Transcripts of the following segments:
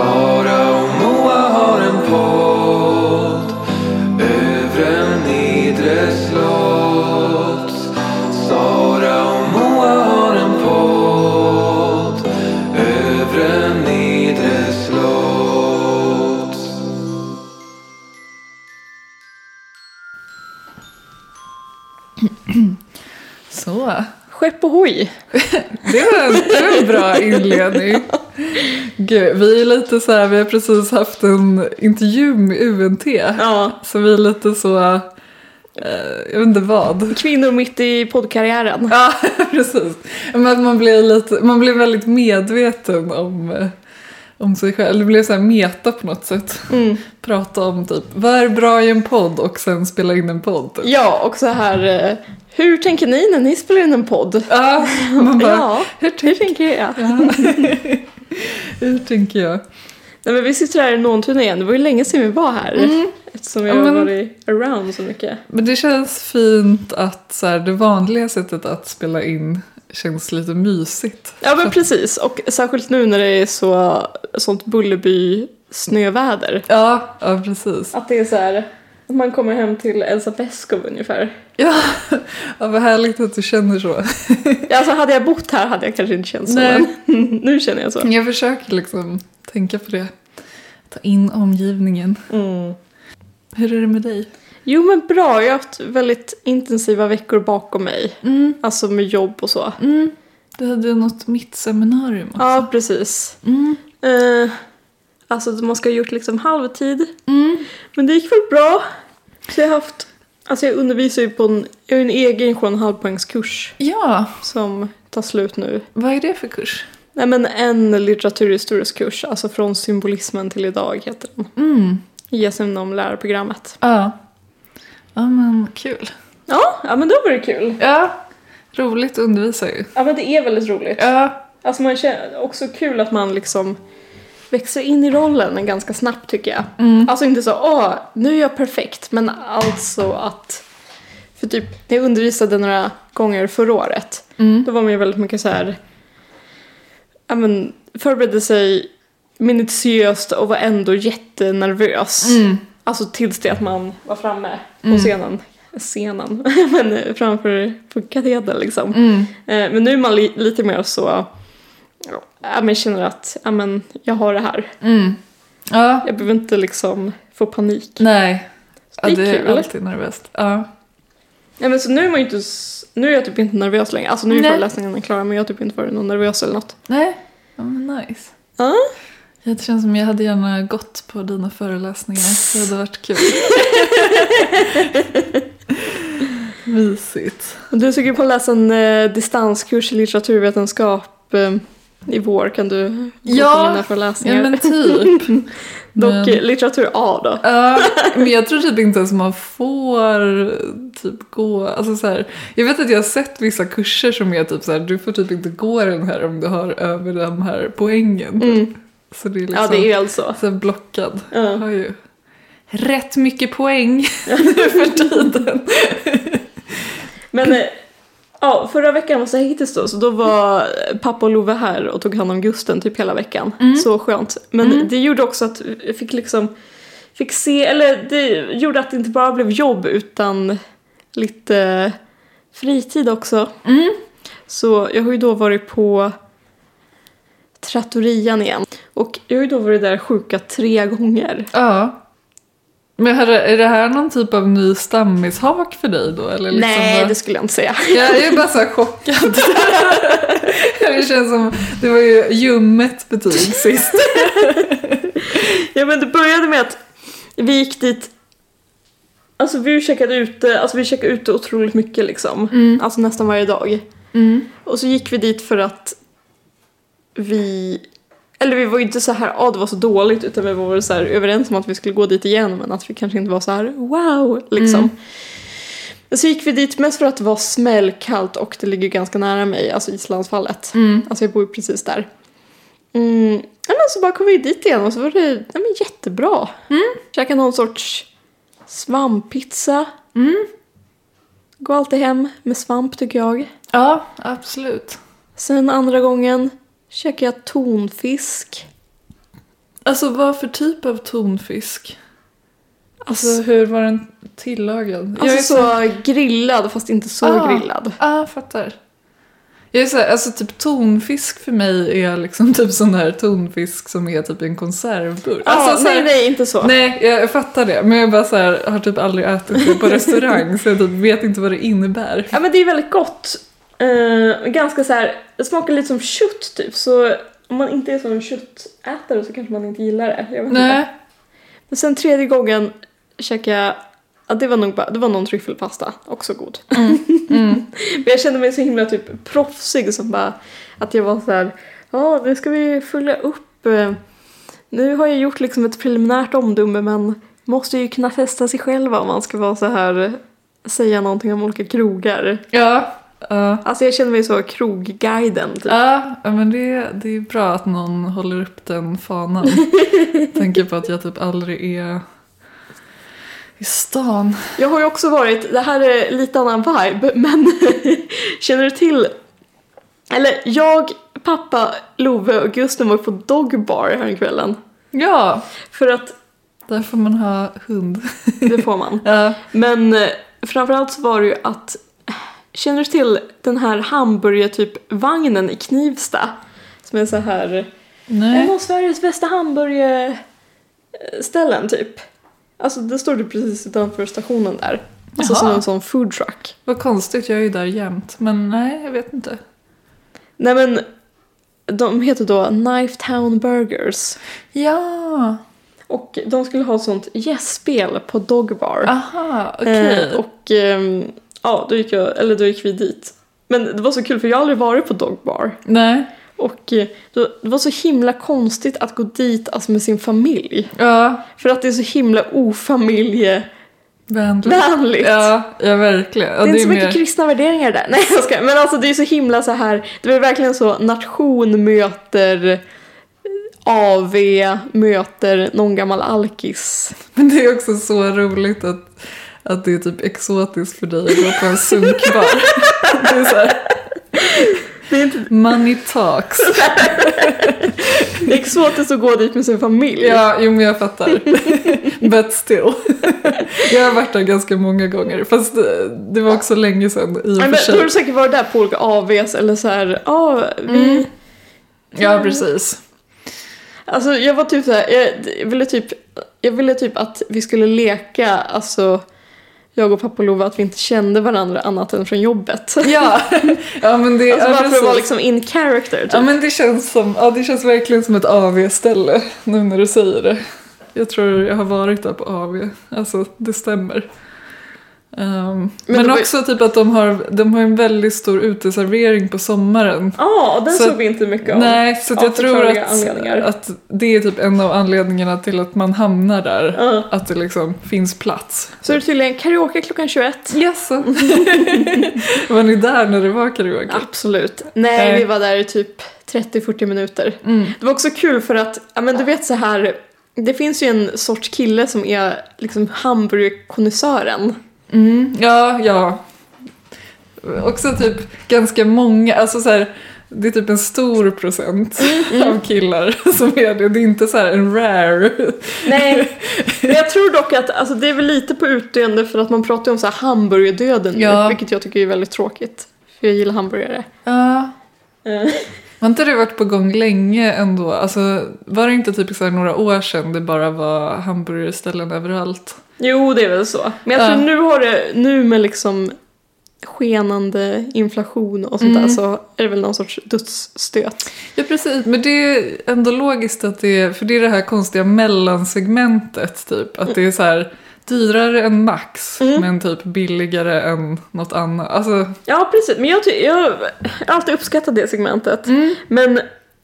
Sara Gud, vi är lite så här, vi har precis haft en intervju med UNT. Ja, Så vi är lite så, eh, jag vet inte vad. kvinnor mitt i poddkarriären. Ja, precis. Men man blir, lite, man blir väldigt medveten om, eh, om sig själv. Det blev så här meta på något sätt. Mm. Prata om typ, vad är bra i en podd och sen spela in en podd. Typ. Ja, och så här, eh, hur tänker ni när ni spelar in en podd? Ja, man bara, ja, hur, hur tänker jag? hur tänker jag? Nej, men vi sitter här i nånturnén, det var ju länge sedan vi var här. Eftersom vi Mm. Ja, har men- varit around så mycket. Men det känns fint att så här, det vanliga sättet att spela in känns lite mysigt. Ja men precis, och särskilt nu när det är så, sånt Bullerby snöväder. Ja, ja precis. Att det är så här, man kommer hem till Elsa Beskow ungefär. Ja, ja, vad härligt att du känner så. Ja, Alltså hade jag bott här hade jag kanske inte känt så, Nej. men nu känner jag så. Jag försöker liksom tänka på det. Ta in omgivningen. Mm. Hur är det med dig? Jo men bra, jag har haft väldigt intensiva veckor bakom mig. Mm. Alltså med jobb och så. Mm. Du hade något mitt-seminarium också. Ja, precis. Mm. Eh, alltså man ska ha gjort liksom halvtid. Mm. Men det gick väl bra. Så jag har haft, alltså jag undervisar ju på en, jag har en egen sju och en halv poängskurs Ja, som tar slut nu. vad är det för kurs? Nej men en litteraturhistorisk kurs, alltså från symbolismen till idag heter den. Mm. Ges inom lärarprogrammet. Ja. Ja men kul. Ja, ja men då var det kul. Ja, roligt att undervisa ju. Ja men det är väldigt roligt. Ja. Alltså man känner också kul att man liksom växer in i rollen ganska snabbt tycker jag. Mm. Alltså inte så åh, nu är jag perfekt, men alltså att för typ, när jag undervisade några gånger förra året, Mm. då var man ju väldigt mycket så här, ja men förberedde sig minutiöst och var ändå jättenervös. Mm. Alltså tills det att man var framme på Mm. scenen. Scenen, men framför på katedern liksom. Mm. Eh, Men nu är man li- lite mer så, ja men känner att, ja men jag har det här. Mm. Ja, Jag behöver inte liksom få panik. nej. Ja, Det är det är kul. alltid nervöst. Ja. Ja, men så nu är man inte, nu är jag typ inte nervös längre. Alltså nu är föreläsningarna klara men jag har typ inte varit någon nervös eller något. Nej, ja, men nice. Ja. Det känns som jag hade gärna gått på dina föreläsningar. Det hade varit kul. Mysigt. Du sugen på att läsa en eh, distanskurs i litteraturvetenskap eh, i vår. Kan du gå Ja, på mina föreläsningar? Ja men typ. Dock men- eh, litteratur A då. Ja, men jag tror typ inte ens man får typ gå, alltså så här, jag vet att jag har sett vissa kurser som är typ så här, du får typ inte gå den här om du har över den här poängen. Mm. Så det är liksom Ja det är alltså. så blockad. Ja. Har ju rätt mycket poäng nu för tiden. Men eh, ja, förra veckan var så hittills då, så då var pappa och Love här och tog hand om Gusten typ hela veckan. Så skönt. Men det gjorde också att jag fick liksom, fick se, eller det gjorde att det inte bara blev jobb utan lite fritid också. Så jag har ju då varit på Trattorian igen. Och jag har ju då varit där sjuka tre gånger. Ja. Men är det, är det här någon typ av ny stammishak för dig då? Eller liksom Nej, bara- det skulle jag inte säga. Jag är bara så chockad. det känns som, det var ju ljummet betyg sist. Ja men det började med att vi gick dit Alltså vi käkade ute, alltså vi käkade ute otroligt mycket liksom. Alltså nästan varje dag. Och så gick vi dit för att vi eller vi var ju inte så här, ja det var så dåligt utan vi var så här överens om att vi skulle gå dit igen men att vi kanske inte var så här wow liksom. Så gick vi dit mest för att det var smällkallt och det ligger ganska nära mig, alltså Islandsfallet. Alltså jag bor ju precis där. Mm. Ja, men så bara kom vi dit igen och så var det ja, men jättebra. Mm. Käkade någon sorts svamppizza. Går alltid hem med svamp tycker jag. Ja, absolut. Sen andra gången käkade jag tonfisk. Alltså vad för typ av tonfisk? Alltså hur var den tillagad? Jag är Alltså så grillad fast inte så Ah. grillad. Ja, ah, fattar. Jag är så här, alltså typ tonfisk för mig är liksom typ sån här tonfisk som är typ en konservburk. Ja, Alltså, så här- nej, nej, inte så. Nej, jag fattar det. Men jag bara så här, har typ aldrig ätit det på restaurang så jag typ vet inte vad det innebär. Ja men det är väldigt gott. Eh, ganska så här, det smakar lite som kött typ. Så om man inte är sån köttätare så kanske man inte gillar det. Jag vet inte. Nej. Men sen tredje gången käkade jag, ja, det var nog bara, det var någon tryffelpasta, också god. Mm. Men jag kände mig så himla typ proffsig som bara, att jag var så här, ja nu ska vi följa upp. eh, Nu har jag gjort liksom ett preliminärt omdöme men måste ju kunna testa sig själva om man ska vara så här, säga någonting om olika krogar. Ja. Ja. Alltså jag känner mig så krogguiden typ. Ja, ja, men det, det är bra att någon håller upp den fanan. Tänker på att jag typ aldrig är i stan. Jag har ju också varit, det här är lite annan vibe, men känner du till eller jag, pappa, Love och Gusten var på Dog Bar häromkvällen. Ja, För att där får man ha hund. det får man. Ja. Men eh, framförallt så var det ju att Känner du till den här hamburger typ vagnen i Knivsta? Som är så här en Nej. av Sveriges bästa hamburgerställen typ. Alltså det står det precis utanför stationen där. Alltså som Jaha. en sån food truck. Vad konstigt, jag är ju där jämt. Men nej, jag vet inte. Nej men de heter då Knife Town Burgers. Ja, Och de skulle ha ett sånt gästspel på Dog Bar. aha, okej. Eh, och ehm, ja, då gick, jag, eller då gick vi dit. Men det var så kul för jag har aldrig varit på Dog Bar. Nej. Och eh, då, det var så himla konstigt att gå dit alltså med sin familj. Ja, För att det är så himla ofamiljevänligt. vänligt. Ja, ja, verkligen. Ja, det är inte så mer- mycket kristna värderingar där. Nej jag ska. Men alltså det är så himla så här. Det var verkligen så nation möter AV möter någon gammal alkis. Men det är också så roligt att, att det är typ exotiskt för dig att gå på en sunkbar. det är så här, Det är inte money talks. det är exotiskt att gå dit med sin familj. Ja, jo men jag fattar. But still. jag har varit där ganska många gånger. Fast det, var också länge sedan i och för har sig. du säkert varit där på olika AVs eller så här, ja vi... Mm. Ja, precis. Alltså jag var typ såhär, jag ville typ, jag ville typ att vi skulle leka, alltså jag och pappa Lova att vi inte kände varandra annat än från jobbet. Ja, ja men det, Alltså bara för att vara liksom in character typ. Ja men det känns som, ja det känns verkligen som ett AV-ställe nu när du säger det. Jag tror jag har varit där på AV, alltså det stämmer. Ehm, men var ju- också typ att de har, de har en väldigt stor uteservering på sommaren. Ja, den Så- såg vi inte mycket av. Nej, så jag tror att, att det är typ en av anledningarna till att man hamnar där. Ja. Att det liksom finns plats. Så är det tydligen karaoke klockan 21. Yes. var ni där när det var karaoke? Absolut. Nej, Nej. vi var där i typ 30-40 minuter. Mm. Det var också kul för att, ja men du vet så här. Det finns ju en sorts kille som är liksom hamburgerkonnässören. Mm, ja, ja. Också typ ganska många, alltså så här, det är typ en stor procent av killar som är det. Det är inte så här en rare. Nej, men jag tror dock att alltså, det är väl lite på utdöende för att man pratar ju om så här hamburgerdöden nu, Ja. vilket jag tycker är väldigt tråkigt. För jag gillar hamburgare. Ja. Eh, Har inte det varit på gång länge ändå? Alltså, var det inte typ så några år sedan det bara var hamburgerställen överallt? Jo, det är väl så. Men jag Ja. tror nu har det, nu med liksom skenande inflation och sånt Mm. där så är det väl någon sorts dödsstöt. Ja precis, men det är ändå logiskt att det är, för det är det här konstiga mellansegmentet typ. Att det är så här dyrare än Max Mm. men typ billigare än något annat. Alltså, Ja, precis. Men jag, har alltid uppskattat det segmentet. Men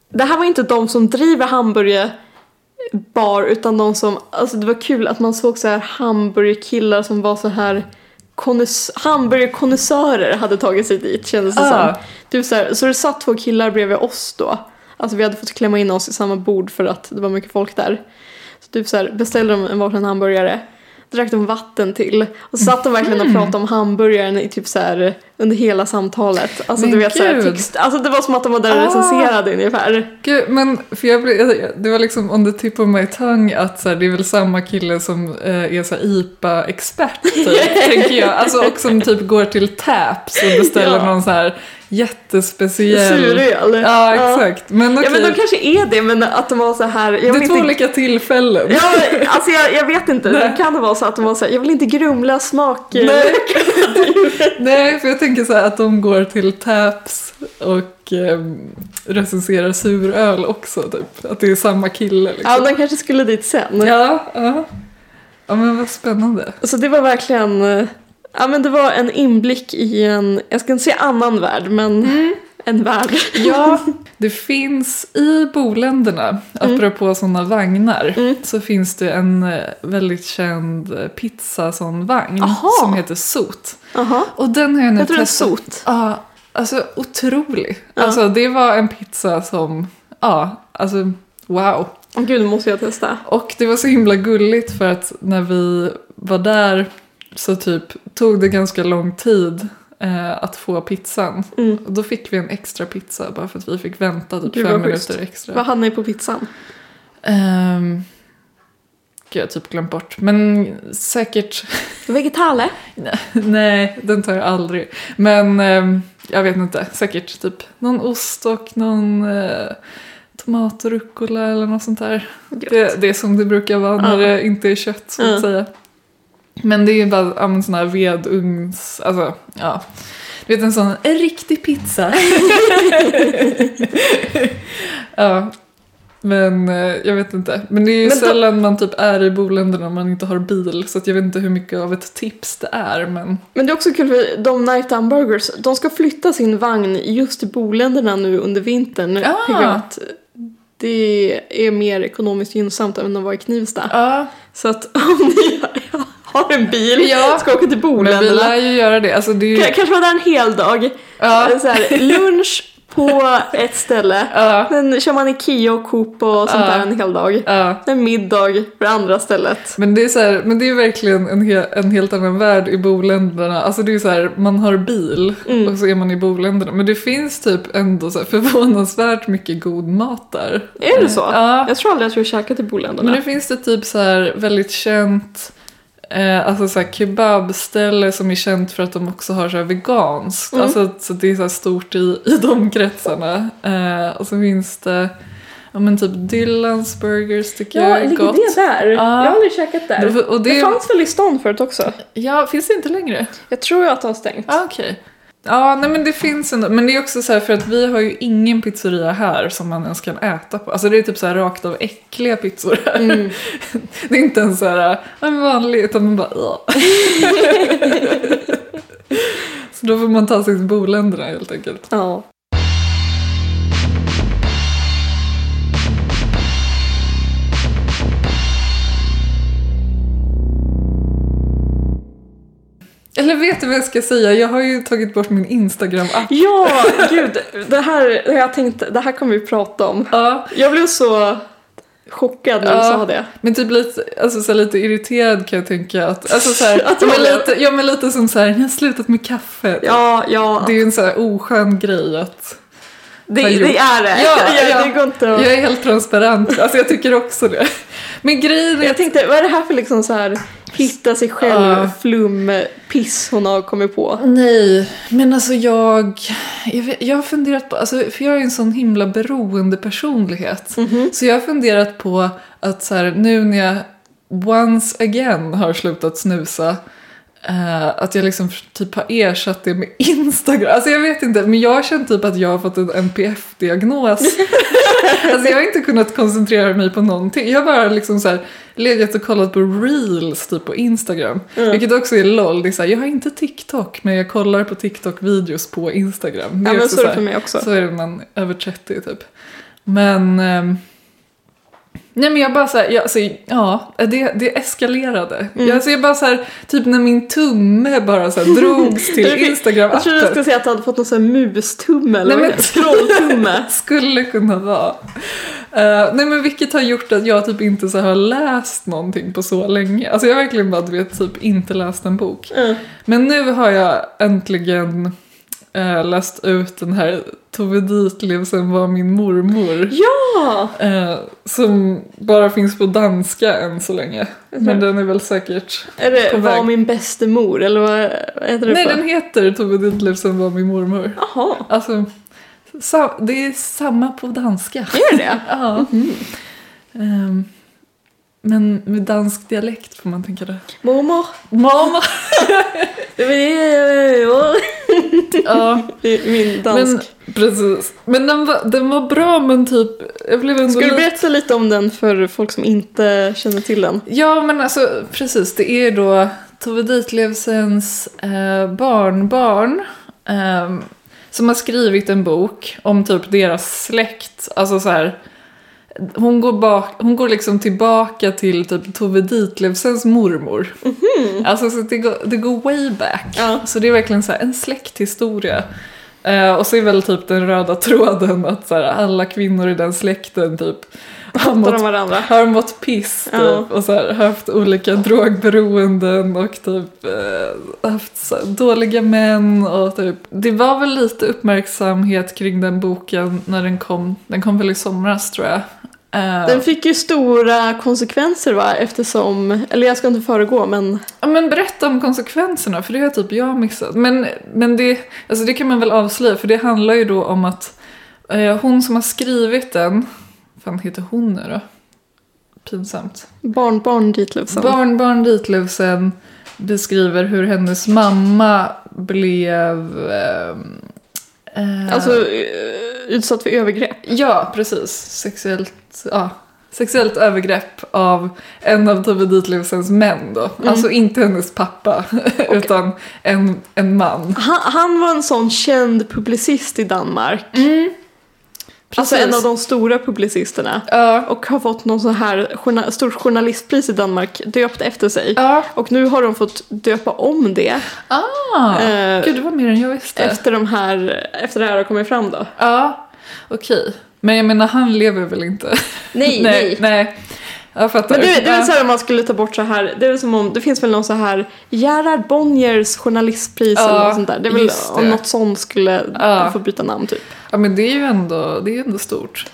det här var inte de som driver hamburgerbar utan de som, alltså det var kul att man såg så här hamburgerkillar som var så här konnäs- hamburgerkonnässörer hade tagit sig dit kändes det Ah. som. Typ så, här, så det satt två killar bredvid oss då. Alltså vi hade fått klämma in oss i samma bord för att det var mycket folk där. Så typ så här, beställde de en varsin hamburgare, drack de vatten till och så satt de verkligen och pratade om hamburgaren i typ så här under hela samtalet. Alltså Men du vet gud. text, alltså det var som att de var där och Ah. recenserade ungefär. Gud, men för jag blev, det var liksom on the tip of my tongue att så här, det är väl samma kille som eh, är så IPA-expert typ, tänker jag. Alltså och som typ går till Taps och beställer Ja. någon så här jättespeciell... Suröl. Ja, exakt. Men Ja okej, men de kanske är det men att de var så här. Det är två inte... olika tillfällen. Ja, alltså jag, jag vet inte, det kan det vara så att de var så här, jag vill inte grumla smak. Nej. Nej, för jag tänker så här att de går till Taps och eh, recenserar suröl också typ. Att det är samma kille liksom. Ja, de kanske skulle dit sen. Ja, ja. Ja men vad spännande. Så det var verkligen, eh, ja men det var en inblick i en, jag ska inte säga annan värld, men Mm. en värld. Ja, det finns i boländerna, apropå sådana vagnar, Mm. så finns det en eh, väldigt känd eh, pizza sån vagn Aha. som heter Sot. Jaha, Och den har jag nu är testat. sot. Ja, alltså otrolig. Ja. Alltså det var en pizza som, ja, alltså wow. Gud, måste jag testa. Och det var så himla gulligt för att när vi var där så typ tog det ganska lång tid eh, att få pizzan. Mm. Och då fick vi en extra pizza bara för att vi fick vänta typ Gud, fem minuter extra. Vad hade ni på pizzan? Um, gud, jag typ glömt bort. Men säkert, Vegetale? nej den tar jag aldrig. Men ehm, jag vet inte, säkert typ någon ost och någon eh, tomat och rucola eller något sånt där. Det, det är som det brukar vara när Ja. det inte är kött så att Ja. säga. Men det är ju bara ja, men sån här vedugns, alltså ja. Du vet en sån, en riktig pizza. ja. Men eh, jag vet inte. Men det är ju Men då- sällan man typ är i boländerna om man inte har bil. Så jag vet inte hur mycket av ett tips det är. Men Men det är också kul för de Night Burgers, de ska flytta sin vagn just till boländerna nu under vintern. Ah. Det är mer ekonomiskt gynnsamt än att vara i Knivsta. ja, Så att om ni har en bil, Ja. ska åka till men vi boländerna. lär ju göra det. Alltså det ju, Kanske vara där en hel dag. ja, Så här, lunch på ett ställe. ja, Sen kör man Ikea och Coop och sånt Ja. där en hel dag. ja. En middag för andra stället. Men det är så här, men det är verkligen en, he, en helt annan värld i boländerna. Alltså det är så här, man har bil Mm. och så är man i boländerna. Men det finns typ ändå så förvånansvärt mycket god mat där. Är det så? Ja. Jag tror aldrig att jag har käkat i boländerna. Men nu finns det typ så här väldigt känt Eh, alltså så här kebabställe som är känt för att de också har så här veganskt. Mm. Alltså så det är så stort i, i de kretsarna. Eh, och så finns det ja, men typ Dylans Burgers tycker jag Ja, är ligger gott. det där? Ja. Jag har aldrig käkat där. Det- och det... det- fanns väl i stan förut också? Ja, finns det inte längre? Jag tror att det har stängt. Ja, okej. Ja, nej men det finns ändå. Men det är också så här för att vi har ju ingen pizzeria här som man ens kan äta på. Alltså det är typ så här rakt av äckliga pizzor här. Mm. Det är inte ens så här en vanlig utan man bara "Ugh." Så då får man ta sig till boländerna helt enkelt. Ja. Eller vet du vad jag ska säga? Jag har ju tagit bort min Instagram-app. Ja, gud. Det här, jag tänkte, det här kommer vi prata om. Ja, Jag blev så chockad när du Ja. sa det. men typ lite, alltså så här, lite irriterad kan jag tänka. Att, alltså så här, Att men jag- lite, ja men lite som så här, jag har slutat med kaffe. Ja, ja. Det är ju en så här oskön grej att Det, det, är det. Ja, jag, ja. Det går inte att... jag är helt transparent. Alltså jag tycker också det. Men grejen är Jag att tänkte, vad är det här för liksom så här hitta sig själv Ja. flum piss hon har kommit på? Nej, men alltså jag, jag, vet, jag har funderat på, alltså, för jag är en sån himla beroende personlighet. Mhm. Så jag har funderat på att så här, nu när jag once again har slutat snusa, eh, att jag liksom typ har ersatt det med Instagram. Alltså jag vet inte, men jag känner typ att jag har fått en NPF-diagnos. alltså jag har inte kunnat koncentrera mig på någonting. Jag har bara liksom så här legat och kollat på reels typ på Instagram. Mm. Vilket också är LOL. Det är så här, jag har inte TikTok men jag kollar på TikTok-videos på Instagram. Det Ja, men så är det för mig också. Så är det när man är över 30 typ. Men... ehm, Nej men jag bara såhär, jag, alltså, ja, det, det eskalerade. Mm. Jag, alltså, jag bara såhär, typ när min tumme bara såhär drogs till Jag trodde du Instagram-appen. skulle säga att du hade fått någon sån här mustumme eller Nej, men-? Scrolltumme. Skulle kunna vara. Eh, nej men vilket har gjort att jag typ inte så har läst någonting på så länge. Alltså jag har verkligen bara du vet typ inte läst en bok. Mm. Men nu har jag äntligen eh, läst ut den här Tove Ditlevsen var min mormor. Ja! Eh, som bara finns på danska än så länge. Men den är väl säkert... Är det På Var väg. min bäste mor eller vad heter det Nej, på? den heter Tove Ditlevsen var min mormor. Jaha, Alltså, det är samma på danska. gör det? Ja. Ehm, men med dansk dialekt får man tänka det. Mormor. Är ja, min dansk. men precis. Men den var, den var bra men typ, jag blev ändå Ska du berätta lite om den för folk som inte känner till den? Ja men alltså precis, det är då Tove Ditlevsens eh, barnbarn ehm, som har skrivit en bok om typ deras släkt. Alltså så här. Hon går, bak, hon går liksom tillbaka till typ Tove Ditlevsens mormor. Alltså så det, går, det går way back. Ja. Så det är verkligen så här en släkthistoria. Eh, och så är väl typ den röda tråden att så här, alla kvinnor i den släkten typ har mått varandra? har mått piss typ, Ja. och så här, haft olika drogberoenden och typ eh, haft här, dåliga män och typ. Det var väl lite uppmärksamhet kring den boken när den kom. Den kom väl i somras tror jag. Eh, Den fick ju stora konsekvenser va eftersom, eller jag ska inte föregå men Ja men berätta om konsekvenserna för det har typ jag missat. Men, men det, alltså det kan man väl avslöja för det handlar ju då om att eh, hon som har skrivit den, vad fan heter hon nu då? Pinsamt. barnbarn Ditlevsen. Barnbarn Ditlevsen beskriver hur hennes mamma blev... ehm, eh, Alltså eh, utsatt för övergrepp. Ja, precis. Sexuellt, ja, sexuellt övergrepp av en av Tove Ditlevsens män då. Mm. Alltså inte hennes pappa, utan en, en man. Han, han var en sån känd publicist i Danmark. Alltså Precis. en av de stora publicisterna. Ja, Och har fått någon sån här journa- stort journalistpris i Danmark döpt efter sig. ja. Och nu har de fått döpa om det. Ah, Eh, gud det var mer än jag visste. Efter, de här, efter det här har kommit fram då. Ja, okej. Men jag menar han lever väl inte? Nej, nej. nej. Jag fattar. Men det, det är väl Ja. så här om man skulle ta bort så här, det är väl som om, det finns väl någon så här Gerhard Bonniers journalistpris eller något sånt där. Det är väl det. om något sånt skulle Ja. få byta namn typ. Ja men det är ju ändå, det är ändå stort.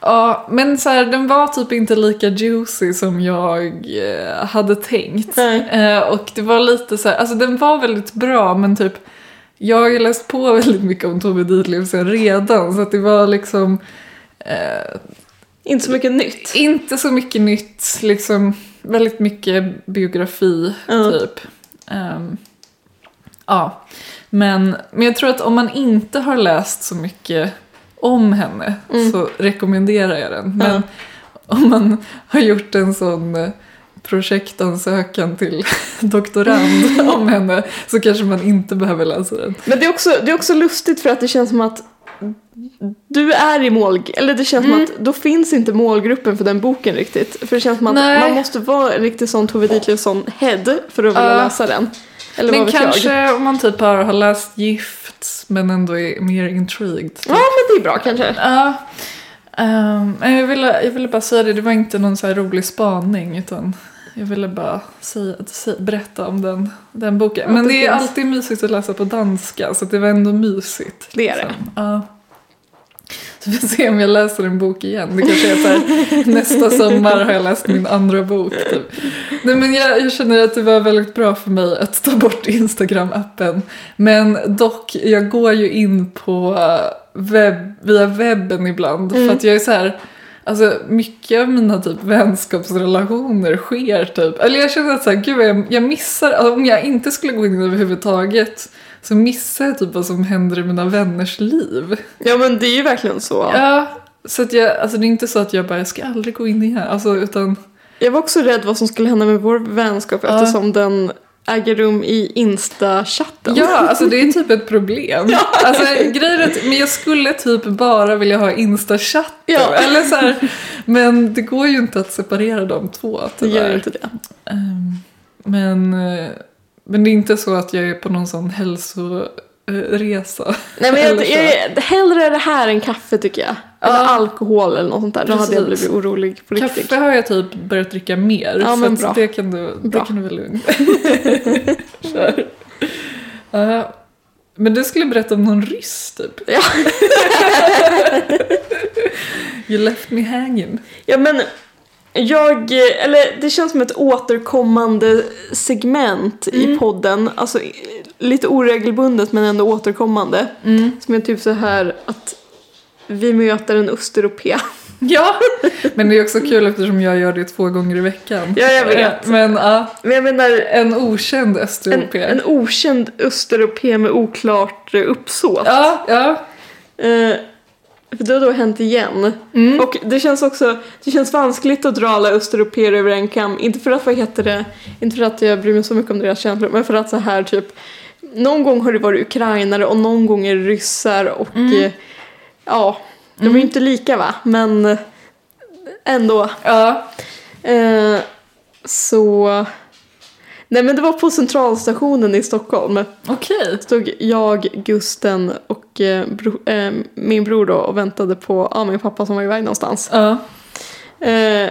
Ja, men så här, den var typ inte lika juicy som jag eh, hade tänkt. Eh, och det var lite så här, alltså den var väldigt bra men typ jag har ju läst på väldigt mycket om Tove Ditlevsen redan så att det var liksom eh, Inte så mycket nytt. inte så mycket nytt, liksom väldigt mycket biografi Ja. typ. Ehm, ja, men, men jag tror att om man inte har läst så mycket om henne så rekommenderar jag den. Men Ja. om man har gjort en sån eh, projektansökan till doktorand om henne så kanske man inte behöver läsa den. Men det är, också, det är också lustigt för att det känns som att du är i mål... Eller det känns som att då finns inte målgruppen för den boken riktigt. För det känns som att Nej. man måste vara en riktig sån Tove Ditlevsson-head för att vilja Ja. läsa den. Eller Men kanske jag. om man typ bara har läst Gift men ändå är mer intrigued. typ. Ja, men det är bra kanske. Ja. ehm, men jag, ville, jag ville bara säga det, det var inte någon så rolig spaning utan jag ville bara säga, berätta om den, den boken. Men det är alltid mysigt att läsa på danska så det var ändå mysigt. Det är det. liksom. Ja. Så vi får se om jag läser en bok igen. Det kanske är så här, nästa sommar har jag läst min andra bok. Typ. Nej, men jag, jag känner att det var väldigt bra för mig att ta bort Instagram-appen. Men dock, jag går ju in på webb, via webben ibland. För att jag är så här, alltså mycket av mina typ vänskapsrelationer sker typ. Eller jag känner att så här, gud jag, jag missar, alltså, om jag inte skulle gå in överhuvudtaget så missar jag typ vad som händer i mina vänners liv. Ja, men det är ju verkligen så. Ja, så att jag, alltså det är inte så att jag bara, jag ska aldrig gå in i här. Alltså utan, Jag var också rädd vad som skulle hända med vår vänskap Ja. eftersom den äger rum i Insta-chatten. ja alltså det är typ ett problem. Alltså grejen är men jag skulle typ bara vilja ha Insta-chatten. Ja. Eller så här, men det går ju inte att separera de två det gör tyvärr. inte det. Ehm, men, eh, men det är inte så att jag är på någon sån hälsoresa. Nej men jag, jag, hellre det här än kaffe tycker jag. Eller Ja. alkohol eller något sånt där. Då hade jag blivit orolig på riktigt. Kaffe har jag typ börjat dricka mer. Ja, men bra. det kan du, det Bra. kan du vara lugn. Kör. Ja, Men du skulle berätta om någon ryss typ. Ja. You left me hanging. Ja men jag, eller det känns som ett återkommande segment i podden. Alltså lite oregelbundet men ändå återkommande. Som är typ så här att vi möter en östeuropé. Ja, men det är också kul eftersom jag gör det två gånger i veckan. Ja, jag vet. Eh, Men ja, Men jag menar en okänd en, östeuropé. en okänd östeuropé med oklart eh, uppsåt. Ja, ja. Eh, för det har då hänt igen. Mm. Och det känns också, det känns vanskligt att dra alla östeuropeer över en kam. Inte för att, vad heter det, inte för att jag bryr mig så mycket om deras känslor, men för att så här typ, någon gång har det varit ukrainare och någon gång är det ryssar och Mm. eh, ja, de är ju inte lika va, men eh, ändå. ja. Eh, så, nej men det var på centralstationen i Stockholm. Okej. stod jag, Gusten och eh, bro, eh, min bror då och väntade på ja, min pappa som var iväg någonstans. Ja. Eh,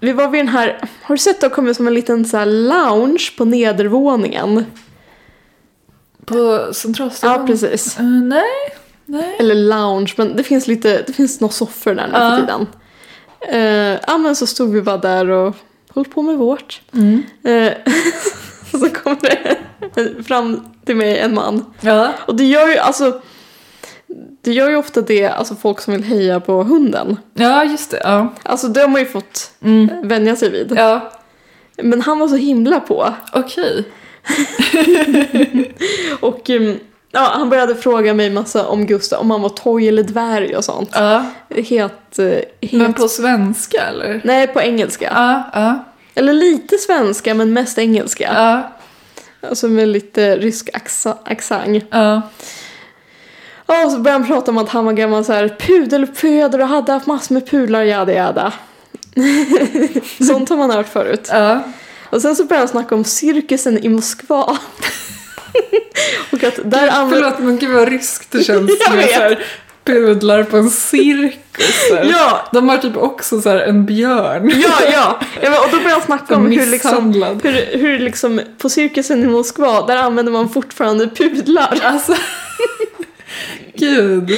vi var vid den här, har du sett det har kommit som en liten så lounge på nedervåningen? På Centralstationen? Ja, precis. Eh, nej, nej. Eller lounge, men det finns lite, det finns några soffor där nu Ja. för tiden. Eh, ja men så stod vi bara där och höll på med vårt. Mm. Eh, så kom det fram till mig en man Ja. Och det gör ju alltså det gör ju ofta det, alltså folk som vill heja på hunden. ja, just det. Ja. Alltså det har man ju fått Mm. vänja sig vid. Ja, Men han var så himla på. okej. Och um, ja, han började fråga mig massa om Gustav, om han var toj eller dvärg och sånt. Ja. Helt, eh, helt... Men på svenska eller? Nej, på engelska. Ja, ja, Eller lite svenska, men mest engelska. ja, Alltså med lite rysk accent. ja. Ja, och så började han prata om att han var gammal så här och hade haft massor med pudlar, jada jada. Sånt har man hört förut. ja. Och sen så började han snacka om cirkusen i Moskva. och att där använder... Förlåt men gud vad ryskt det känns Jag med vet. så här pudlar på en cirkus. Ja, De har typ också så här en björn. ja, ja. och då började han snacka om hur liksom, hur, hur liksom på cirkusen i Moskva, där använder man fortfarande pudlar. Alltså. Gud.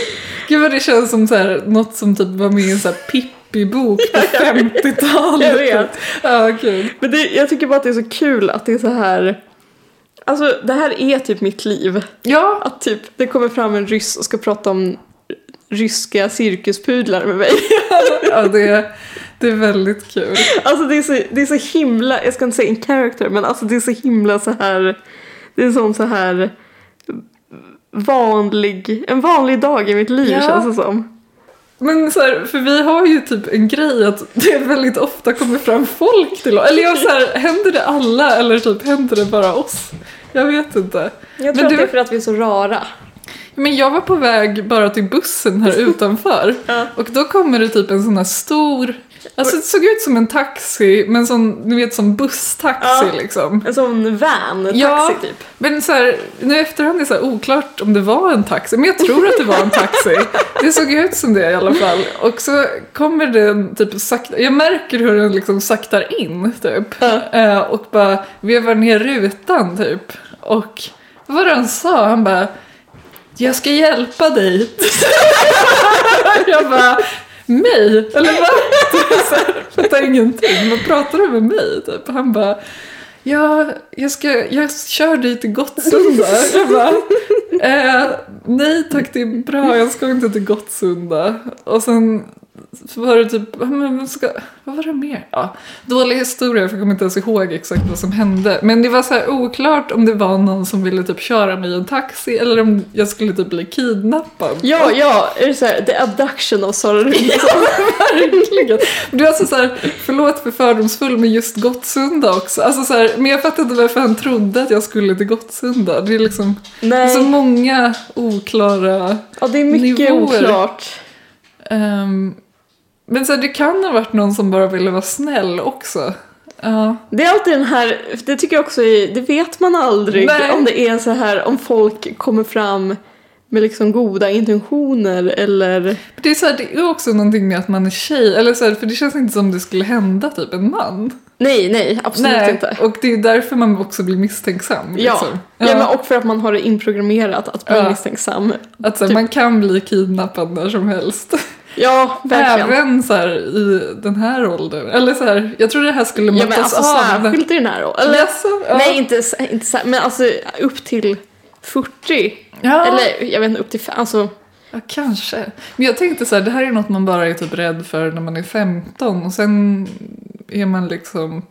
Gud vad det känns som så här, något som typ var med i en så här Pippi-bok på 50-talet. Jag vet. Ja, gud. Men det, jag tycker bara att det är så kul att det är så här... Alltså det här är typ mitt liv. Ja, Att typ det kommer fram en ryss och ska prata om ryska cirkuspudlar med mig. ja det, det är väldigt kul. Alltså det är, så, det är så himla, jag ska inte säga en character, men alltså det är så himla så här, det är sån så här vanlig, en vanlig dag i mitt liv Ja. känns det som. Men så här, för vi har ju typ en grej att det väldigt ofta kommer fram folk till oss. Eller jag så här, händer det alla eller typ händer det bara oss? Jag vet inte. Jag Men tror att du- det är för att vi är så rara. Men jag var på väg bara till bussen här utanför. Ja. Och då kommer det typ en sån här stor, alltså det såg ut som en taxi, men som, ni vet som busstaxi Ja. liksom. En sån van, taxi Ja. typ. Men så här, nu efterhand är det så oklart om det var en taxi, men jag tror att det var en taxi. Det såg ut som det i alla fall. Och så kommer den typ sakta, jag märker hur den liksom saktar in typ. Ja. Eh, och bara vevar ner rutan typ. Och vad var det han sa? Han bara jag ska hjälpa dig. jag bara, mig? Eller vad? Så Fattar ingenting. Vad pratar du med mig? Typ. Han bara, ja, jag, ska, jag kör dig till Gottsunda. Jag bara, eh, nej tack det är bra, jag ska inte till Gottsunda. Och sen var det typ, men vad ska, vad var det mer? Ja, dålig historia för jag kommer inte ens ihåg exakt vad som hände. Men det var så här oklart om det var någon som ville typ köra mig i en taxi eller om jag skulle typ bli kidnappad. Ja, ja, är det såhär, the abduction of Sara Rudolph. Verkligen. Du är alltså så här, förlåt för fördomsfull med just Gottsunda också. Alltså så här, men jag fattar inte varför han trodde att jag skulle till Gottsunda. Det är liksom är så Nej, många oklara ja, det är mycket nivåer. oklart. ehm, men så här, det kan ha varit någon som bara ville vara snäll också. Ja. Det är alltid den här, det tycker jag också är, det vet man aldrig Nej. om det är så här, om folk kommer fram med liksom goda intentioner eller... Det är, så här, det är också någonting med att man är tjej, eller så här, för det känns inte som det skulle hända typ en man. Nej, nej, absolut Nej, inte. och det är därför man också blir misstänksam. Ja. Liksom. Ja. men och för att man har det inprogrammerat att bli Ja. misstänksam. Att så, här, typ- man kan bli kidnappad när som helst. Ja, verkligen. Även så här, i den här åldern. Eller så här, jag tror det här skulle Ja, mattas men alltså av. särskilt i den här åldern. Eller, Jaså? Ja. Nej, inte, inte så, men alltså upp till 40. Ja. Eller jag vet inte, upp till. Alltså, Ja, kanske. Men jag tänkte så här, det här är något man bara är typ rädd för när man är 15 och sen är man liksom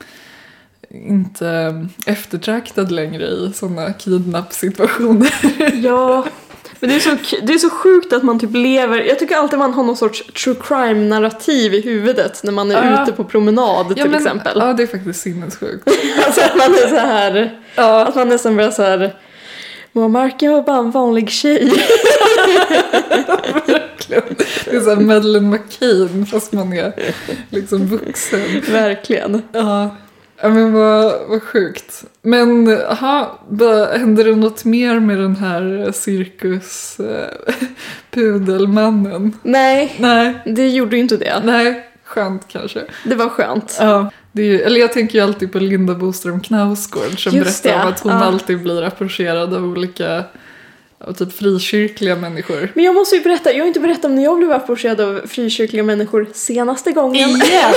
inte eftertraktad längre i sådana kidnappsituationer. ja. Men det är, så, det är så sjukt att man typ lever, jag tycker alltid man har någon sorts true crime narrativ i huvudet när man är Ja. ute på promenad till men, exempel. Ja, det är faktiskt sinnessjukt. Alltså att man är så här, Ja, att man nästan börjar så här Moa Marken var bara en vanlig tjej. verkligen. Det är så här Madeleine McCain fast man är liksom vuxen. Verkligen. Ja, ja men vad, vad sjukt. Men aha, hände det något mer med den här cirkus eh? Nej, Nej, det gjorde ju inte det. nej, skönt kanske. Det var skönt. Ja, ju, eller jag tänker ju alltid på Linda Boström Knausgård som Just berättar om det, att hon ja. alltid blir approcherad av olika av typ frikyrkliga människor. Men jag måste ju berätta, jag har inte berättat om när jag blev approcherad av frikyrkliga människor senaste gången. Igen?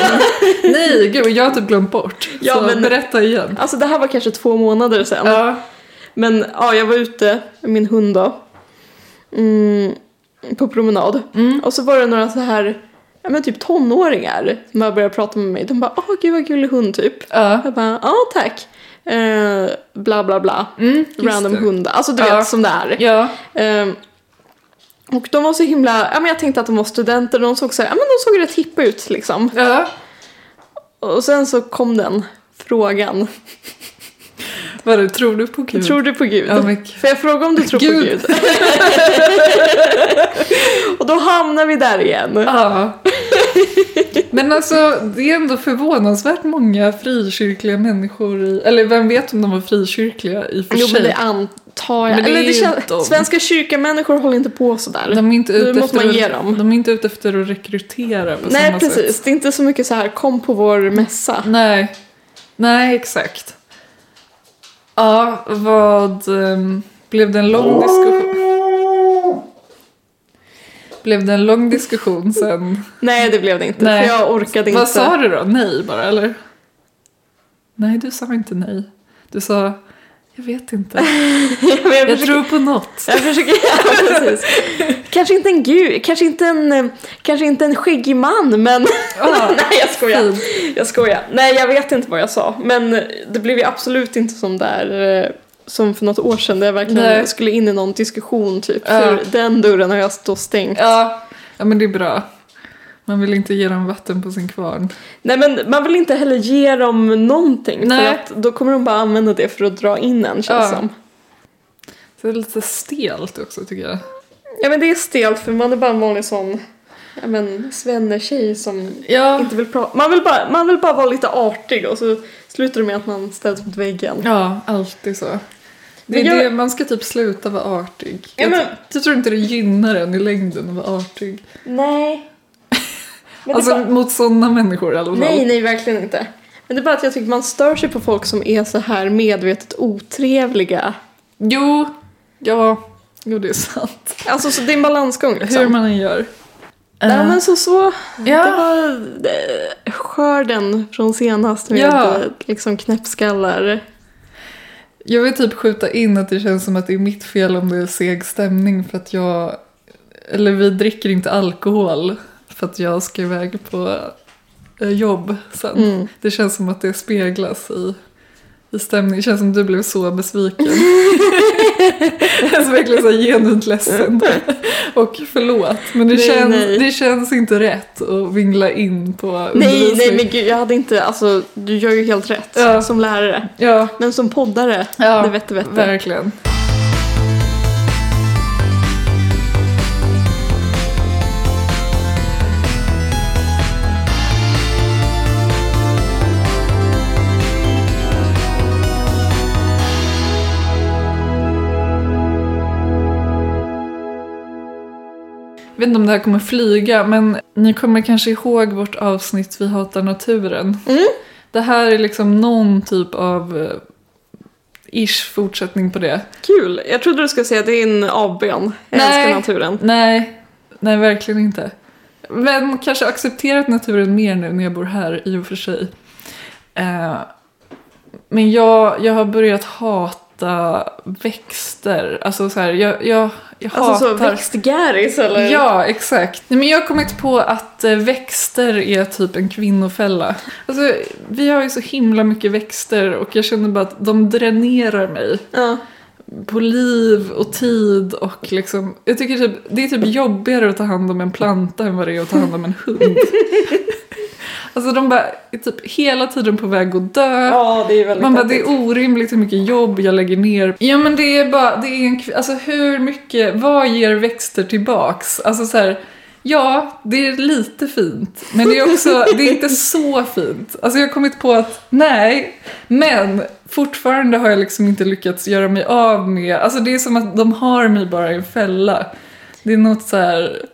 Nej, gud jag har typ glömt bort. Ja, Så men- berätta igen. Alltså det här var kanske två månader sedan. Ja, Men ja, jag var ute med min hund då. Mm, på promenad. Mm. Och så var det några så här, ja men typ tonåringar som bara började prata med mig. De bara, åh gud vad gullig hund typ. ja. Jag bara, ja tack. Eh, bla bla bla. Mm, Random det. hundar. Alltså du Ja. vet som det är. Ja, Ehm, och de var så himla, ja men jag tänkte att de var studenter, de såg så här, ja men de såg rätt hippa ut liksom. ja. Och sen så kom den frågan, Vad det, tror du på Gud? tror du på Gud? Men- Får jag fråga om du tror på Gud. Och då hamnar vi där igen. Ja. Men alltså, det är ändå förvånansvärt många frikyrkliga människor i... Eller vem vet om de var frikyrkliga i och för Jo sig. men det antar jag. Men det Eller det känns, de. Svenska kyrkamänniskor håller inte på sådär. De är inte Det ute måste efter man ge dem. De är inte ute efter att rekrytera på Nej samma precis, sätt. det är inte så mycket så här kom på vår mässa. Nej. Nej, exakt. Ja, vad... ehm, blev det en lång diskussion? Blev det en lång diskussion sen? Nej det blev det inte, Nej. för jag orkade inte. Vad sa du då? Nej bara, eller? Nej, du sa inte nej. Du sa, jag vet inte. jag, jag, försöker, tror på något. jag försöker, ja, precis. Kanske inte en gud, kanske inte en, kanske inte en skäggig man men Ja, Nej jag skojar. fint. Jag skojar. Nej jag vet inte vad jag sa. Men det blev ju absolut inte som där eh, som för något år sedan där jag verkligen Nej. skulle in i någon diskussion typ. Ja. För den dörren har jag stått stängt. Ja, ja, men det är bra. Man vill inte ge dem vatten på sin kvarn. Nej men man vill inte heller ge dem någonting Nej. för att då kommer de bara använda det för att dra in en känns Ja. som. Så det är lite stelt också tycker jag. Ja men det är stelt för man är bara en vanlig sån ja, men svennetjej som Ja, inte vill prata. Man vill, bara, man vill bara vara lite artig och så slutar det med att man ställs mot väggen. ja alltid så. Det är jag- det, man ska typ sluta vara artig. Ja, jag, men- jag tror inte det gynnar en i längden att vara artig. Nej. Det Alltså bara- mot sådana människor i alla fall. Nej, nej, verkligen inte. Men det är bara att jag tycker man stör sig på folk som är så här medvetet otrevliga. Jo, ja, jo det är sant. Alltså så det är en balansgång liksom. Hur man än gör. Nej Eh, men så så. Ja. Det var eh, skörden från senast med Ja. eh, liksom knäppskallar. Jag vill typ skjuta in att det känns som att det är mitt fel om det är seg stämning för att jag, eller vi dricker inte alkohol för att jag ska iväg på eh, jobb sen. Mm. Det känns som att det speglas i, i stämningen. Det känns som att du blev så besviken. jag är så verkligen så genuint ledsen. Och förlåt, men det, Nej, känns, nej. det känns inte rätt att vingla in på Nej, nej men gud jag hade inte, alltså du gör ju helt rätt Ja. som lärare. Ja, Men som poddare, ja det vette vette. verkligen. Vet inte om det här kommer flyga, men ni kommer kanske ihåg vårt avsnitt Vi hatar naturen. Mm. det här är liksom någon typ av eh, ish fortsättning på det. Kul. Jag trodde du skulle säga att det är en avbön. Jag Nej. älskar naturen. Nej, nej verkligen inte. Men kanske accepterat naturen mer nu när jag bor här i och för sig. Eh, men jag, jag har börjat hata växter. Alltså så här, jag, jag, jag Alltså så hatar... växtgäris eller? Ja, exakt. Nej, men jag har kommit på att eh, växter är typ en kvinnofälla. Alltså, vi har ju så himla mycket växter och jag känner bara att de dränerar mig Ja. på liv och tid och liksom, jag tycker typ, det är typ jobbigare att ta hand om en planta än vad det är att ta hand om en hund. alltså de bara är typ hela tiden på väg att dö. Ja, det är väldigt Man bara, det är orimligt hur mycket jobb jag lägger ner. Ja men det är bara, det är en, alltså hur mycket, vad ger växter tillbaks? Alltså så här, ja, det är lite fint. Men det är också, det är inte så fint. Alltså jag har kommit på att, nej, men fortfarande har jag liksom inte lyckats göra mig av med, alltså det är som att de har mig bara i en fälla. Det är något så här,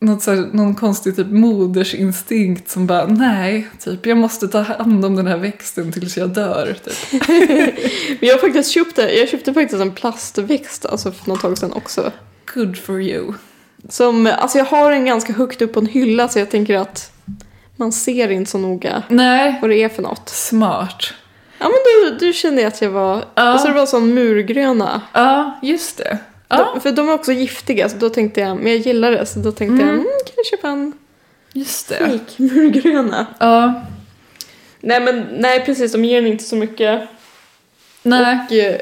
något så här, någon konstig typ modersinstinkt som bara, nej, typ jag måste ta hand om den här växten tills jag dör. Typ. Men jag faktiskt köpt det. Jag köpte faktiskt en plastväxt alltså för något tag sedan också. Good for you. Som, alltså jag har den ganska högt upp på en hylla så jag tänker att man ser inte så noga Nej, vad det är för något. smart. Ja men du, du kände att jag var, Ja. alltså det var sån murgröna. Ja, just det. Ja, De, för de är också giftiga så då tänkte jag, men jag gillar det så då tänkte jag, mm, kan jag köpa en just det. fake murgröna? Ja, Nej men nej precis, de ger inte så mycket. nej. Och, eh,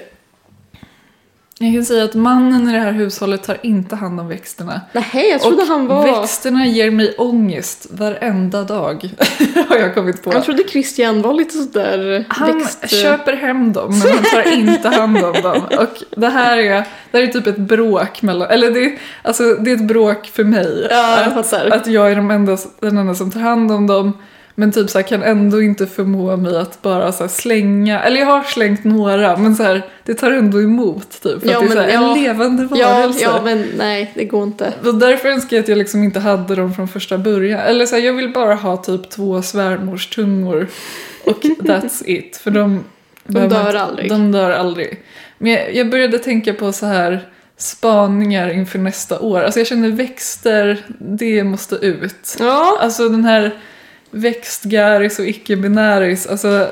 Jag kan säga att mannen i det här hushållet tar inte hand om växterna. nej jag trodde och han var... växterna ger mig ångest varenda dag. har jag kommit på. Jag trodde Christian var lite sådär Han växt... köper hem dem men han tar inte hand om dem. Och det här är, det här är typ ett bråk mellan, eller det, är- alltså, det är ett bråk för mig. Ja, jag att, fattar. att jag är de enda, den enda som tar hand om dem. Men typ så här, kan ändå inte förmå mig att bara så här, slänga, eller jag har slängt några men så här, det tar ändå emot typ. För Ja, att det är så här, en ja. levande Ja, varelse. ja, men nej, det går inte. Och därför önskar jag att jag liksom inte hade dem från första början. Eller så jag vill bara ha typ två svärmorstungor och that's it. För de, man dör inte- aldrig. De dör aldrig. Men jag, jag började tänka på så här spaningar inför nästa år. Alltså jag känner växter, det måste ut. Ja, Alltså den här växtgäris och icke-binäris. Alltså,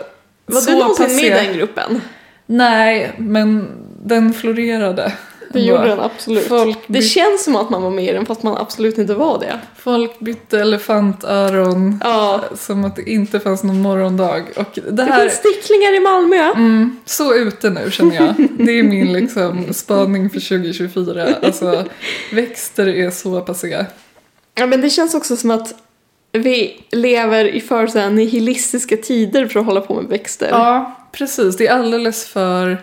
var så du någonsin med i den gruppen? Nej, men den florerade. Det gjorde den absolut. Folk Det känns som att man var med i den fast man absolut inte var det. folk bytte elefantöron. Ja. Som att det inte fanns någon morgondag. Och det Det här... finns sticklingar i Malmö. Mm, så ute nu känner jag. Det är min liksom spaning för 2024. Alltså växter är så passé. Ja, men det känns också som att vi lever i för så nihilistiska tider för att hålla på med växter. Ja, precis. Det är alldeles för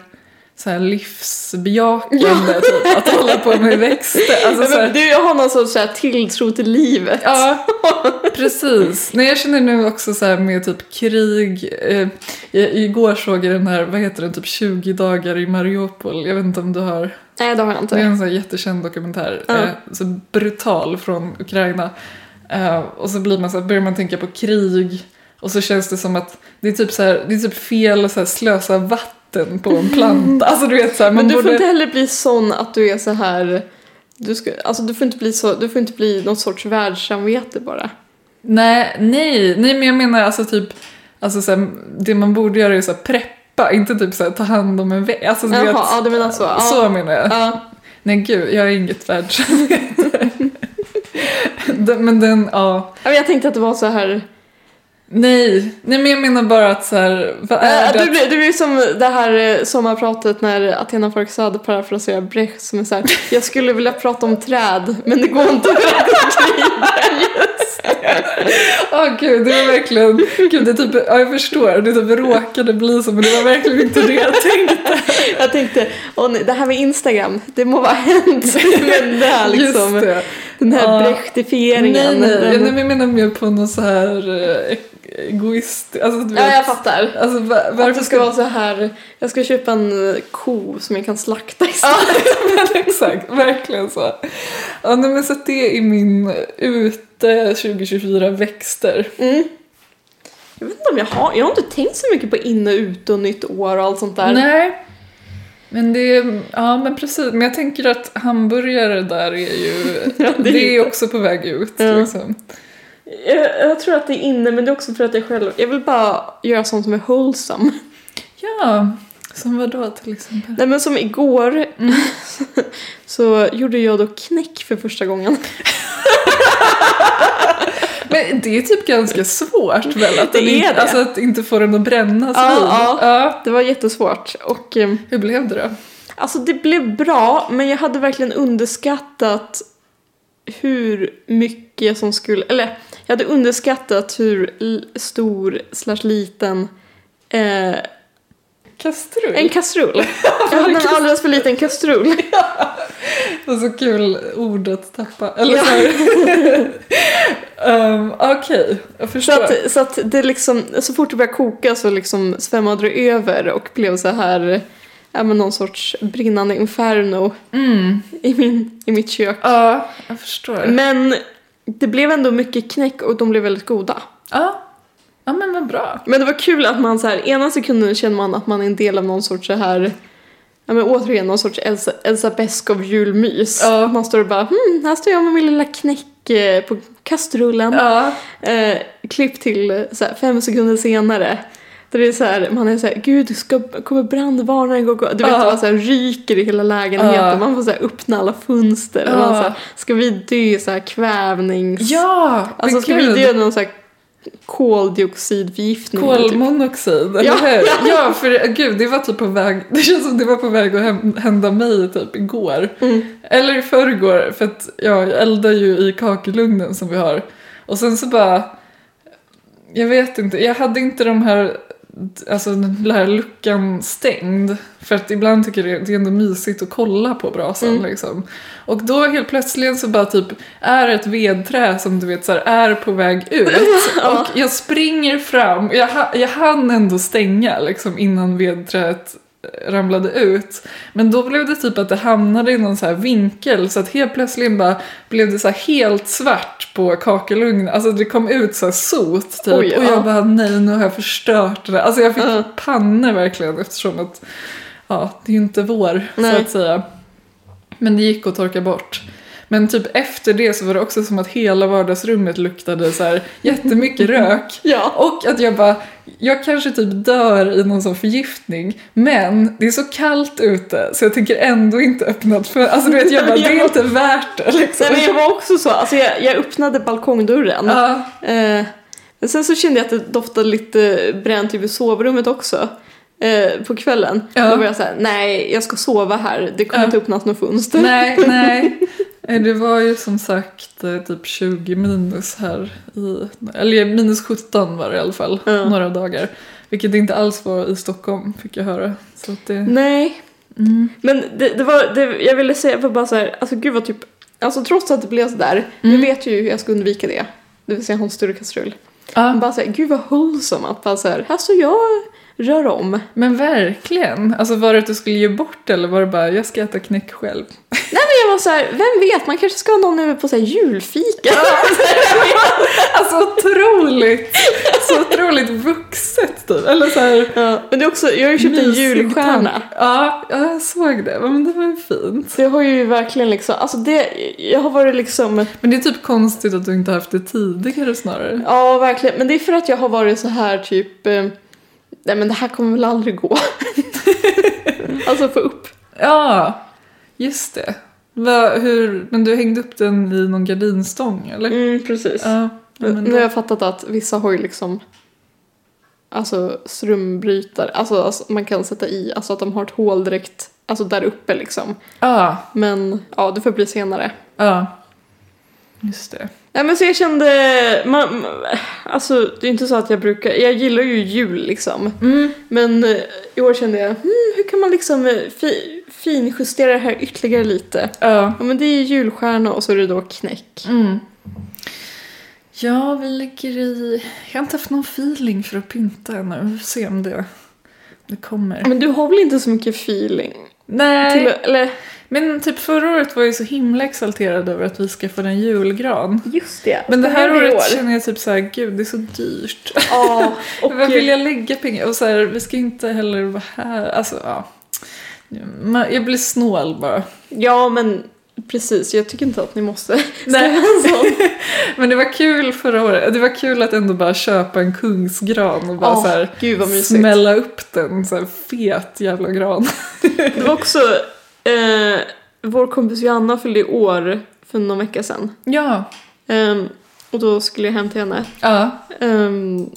så här livsbejakande typ, att hålla på med växter. Alltså, Ja, så här, du, jag har någon sorts så här tilltro till livet. Ja, precis. Nej, jag känner nu också så här med typ krig. Eh, igår såg jag den här, vad heter den, typ 20 dagar i Mariupol. Jag vet inte om du har Nej, det har jag Det är inte. en sån här jättekänd dokumentär. Ja. Eh, så brutal från Ukraina. Eh, och så blir man så här, börjar man tänka på krig. Och så känns det som att det är typ, så här, det är typ fel att slösa vatten på en planta. Alltså du vet så här, Men du borde... får inte heller bli sån att du är så här... Du, ska, alltså, du, får inte bli så, du får inte bli någon sorts världssamvete bara. Nej, nej, nej men jag menar alltså typ, alltså så här, det man borde göra är så här, preppa, inte typ så här, ta hand om en väg. Alltså, Jaha, vet, ja du menar så. Ja. så menar jag. Ja. Nej gud, jag är inget världssamvete. Men den, ja. Jag tänkte att det var så här... Nej, nej men jag menar bara att så här, vad är Äh, det? du, blir, du som det här eh, sommarpratet när Athena Farrokhzad parafraserar Brecht som är så här, jag skulle vilja prata om träd men det går inte för att det Åh gud, det var verkligen, gud det typ, ja jag förstår, det typ råkade bli så men det var verkligen inte det jag tänkte. Jag tänkte, åh nej, det här med Instagram, det må vara hänt. Men det här liksom, Just det. den här Ja. Brechtifieringen. Nej, nej, den- jag menar mer på något så här eh, egoist, alltså du Ja, vet, jag fattar. Alltså va- Att varför det ska vara så här, jag ska köpa en eh, ko som jag kan slakta istället. Ja, men exakt, verkligen så. Ja, nej, men så att det är min ute 2024 växter. Mm. Jag vet inte om jag har, jag har inte tänkt så mycket på inne, ute och nytt år och allt sånt där. Nej. Men det ja men precis. Men jag tänker att hamburgare där är ju, Ja, det det, är också på väg ut. Ja. Liksom. Jag, jag tror att det är inne, men det är också för att jag själv, jag vill bara göra sånt som är wholesome. Ja, som vadå till exempel? Nej men som igår så gjorde jag då knäck för första gången. Men det är typ ganska svårt väl? Att Det är inte, det. Alltså att inte få den att brännas Ja, vid. ja. ja. Det var jättesvårt och eh, Hur blev det då? alltså det blev bra men jag hade verkligen underskattat hur mycket som skulle, eller jag hade underskattat hur stor slash liten eh, Kastrull? en kastrull. Jag hade en alldeles för liten kastrull. Det var så kul ord att tappa. Eller Ja. så um, Okej, jag Så förstår. att, så att det liksom, så fort det började koka så liksom svämmade det över och blev så här, ja men någon sorts brinnande inferno Mm. i, min, i mitt kök. Ja, jag förstår. Men det blev ändå mycket knäck och de blev väldigt goda. Ja. ja, men vad bra. Men det var kul att man så här, ena sekunden känner man att man är en del av någon sorts så här, ja men återigen någon sorts Elsa, Elsa Beskow julmys. Ja. Man står och bara, hmm, här står jag med min lilla knäck eh, på kastrullen. Ja. Eh, klipp till eh, så här, fem sekunder senare. Där det är så här, man är så här, gud, ska, kommer brandvarnaren gå? gå-" Du vet, Ja. man så här, ryker i hela lägenheten. Ja. Man får så här, öppna alla fönster. Och Ja. man så här, ska vi dö så här kvävnings... Ja, Alltså ska gud. vi dö någon så här koldioxidförgiftning? typ? Kolmonoxid, eller Ja. hur? Ja, för gud, det var typ på väg, det känns som det var på väg att hända mig typ igår. Mm. Eller i förrgår, för att ja, jag eldar ju i kakelugnen som vi har. Och sen så bara, jag vet inte, jag hade inte de här, alltså den här luckan stängd. För att ibland tycker jag det är ändå mysigt att kolla på brasan Mm. liksom. Och då helt plötsligt så bara typ är ett vedträ som du vet så här, är på väg ut. Ja. Och jag springer fram, jag, jag hann ändå stänga liksom innan vedträet ramlade ut. Men då blev det typ att det hamnade i någon så här vinkel så att helt plötsligt bara blev det så helt svart på kakelugnen. Alltså det kom ut så sot typ. Oj, och ja. jag bara nej nu har jag förstört det. Alltså jag fick Ja. panne verkligen eftersom att ja, det är ju inte vår Nej. så att säga. Men det gick att torka bort. Men typ efter det så var det också som att hela vardagsrummet luktade så här jättemycket rök. Ja. Och att jag bara, jag kanske typ dör i någon sån förgiftning, men det är så kallt ute så jag tänker ändå inte öppna för Alltså du vet, jag bara, det är inte värt det liksom. Nej, men jag var också så, alltså jag, jag öppnade balkongdörren. Ja, Eh, men sen så kände jag att det doftade lite bränt typ i sovrummet också. Eh, på kvällen. Ja. Då var jag såhär, nej jag ska sova här. Det kommer Ja. inte öppnas något fönster. nej, nej. Det var ju som sagt eh, typ 20 minus här i, eller minus 17 var det i alla fall, Ja. några dagar. Vilket det inte alls var i Stockholm fick jag höra. Så att det, Nej. mm. Men det, det var, det, jag ville säga för bara så här, alltså gud vad typ, alltså trots att det blev sådär, nu Mm. vet jag ju hur jag ska undvika det. Det vill säga ha en större kastrull. Men bara såhär, gud vad wholesome att bara såhär, här står jag rör om. Men verkligen. Alltså var det att du skulle ge bort eller var det bara jag ska äta knäck själv? Nej men jag var såhär, vem vet, man kanske ska ha någon över på såhär julfika. Alltså otroligt, så otroligt vuxet typ. Eller så här, ja, men det är också, jag har ju köpt en julstjärna. ja, jag såg det. Men det var ju fint. Det har ju verkligen liksom, alltså det, jag har varit liksom, Men det är typ konstigt att du inte haft det tidigare snarare. ja verkligen, men det är för att jag har varit så här typ, eh, nej men det här kommer väl aldrig gå. alltså få upp. Ja, just det. Va, hur, men du hängde upp den i någon gardinstång eller? Mm, precis. Ja, nu har jag fattat att vissa har ju liksom Alltså strömbrytare, alltså, alltså man kan sätta i, alltså att de har ett hål direkt, alltså där uppe liksom. ja, Men ja, det får bli senare. ja. Just det. Nej men så jag kände, man, alltså det är inte så att jag brukar, jag gillar ju jul liksom. Mm. Men eh, i år kände jag, hmm, hur kan man liksom eh, fi, finjustera det här ytterligare lite? Ja. Ja men det är julstjärna och så är det då knäck. Mm. Ja, vi ligger i... Jag har inte haft någon feeling för att pynta ännu. Vi får se om det, det kommer. Men du har väl inte så mycket feeling? Nej, Till, eller, Men typ förra året var jag så himla exalterad över att vi skaffade en julgran. Just det. Men det här vi göra i året år? känner jag typ så här, gud det är så dyrt. Ja, och Vad vill jag lägga pengar? Och så här, vi ska inte heller vara här. Alltså ja. Jag blir snål bara. Ja, men precis. Jag tycker inte att ni måste Nej. Men det var kul förra året. Det var kul att ändå bara köpa en kungsgran och bara Åh, så här smälla upp den. Så här fet jävla gran. Det var också, eh, vår kompis Joanna fyllde i år för någon vecka sedan. Ja. Ehm, och då skulle jag hem till henne Ja. ehm,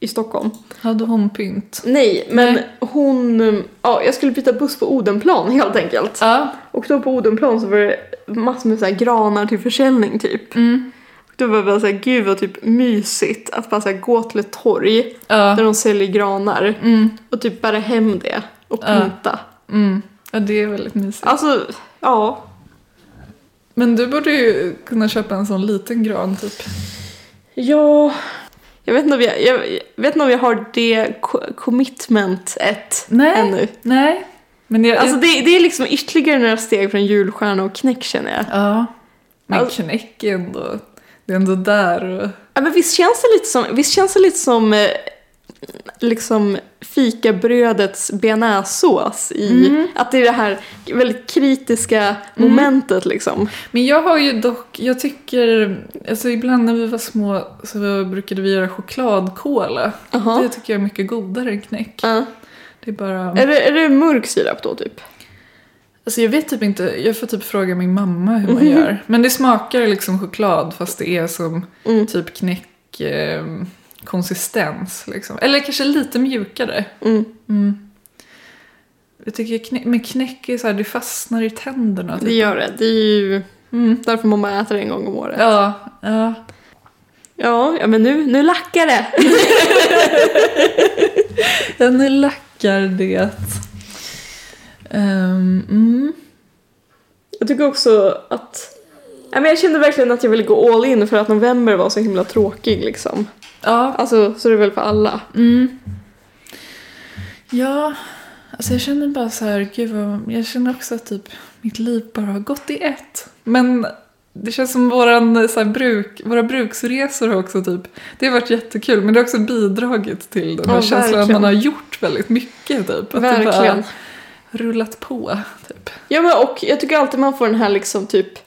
i Stockholm. Hade hon pynt? Nej, men Nej. hon... Ja, jag skulle byta buss på Odenplan helt enkelt. Ja. Och då på Odenplan så var det massor med så här granar till försäljning typ. Mm. Då var det bara såhär, gud vad typ mysigt att bara gå till ett torg Ja. där de säljer granar Mm. och typ bära hem det och Ja. pynta. Mm. Ja, det är väldigt mysigt. Alltså, ja. Men du borde ju kunna köpa en sån liten gran typ. Ja, jag vet inte om jag, jag, vet inte om jag har det co- commitmentet Nej. ännu. Nej. Men jag... Alltså det, det är liksom ytterligare några steg från julstjärna och knäck känner jag. Ja. Men Alltså- knäck är ändå... Det är ändå där och... Ja, men visst känns det lite som, visst känns det lite som eh, liksom fikabrödets bearnaisesås i Mm. att det är det här väldigt kritiska momentet liksom. Men jag har ju dock, jag tycker, alltså ibland när vi var små så brukade vi göra chokladkola. Jaha. Det tycker jag är mycket godare än knäck. Ja. Det är bara, Är, det, är det mörk sirap då typ? alltså jag vet typ inte, jag får typ fråga min mamma hur man Mhm. gör. Men det smakar liksom choklad fast det är som Mm. typ knäck eh, konsistens liksom. Eller kanske lite mjukare. Mm. Mm. Jag tycker knäck, men knäck är så här, det fastnar i tänderna. Det Typ. gör det. Det är ju Mm. därför man äter en gång om året. Ja, ja. Ja, ja men nu, nu lackar det. Ja, nu lackar det. Mm. Jag tycker också att Ja, men jag kände verkligen att jag ville gå all in för att november var så himla tråkig liksom. Ja. Alltså, så är det väl för alla. Mm. Ja, alltså jag känner bara så här, gud vad, jag känner också att typ mitt liv bara har gått i ett. Men det känns som våran, så här, bruk, våra bruksresor har också typ, det har varit jättekul men det har också bidragit till den här Ja, känslan att man har gjort väldigt mycket typ. Att det Verkligen. bara rullat på typ. Ja men och jag tycker alltid man får den här liksom typ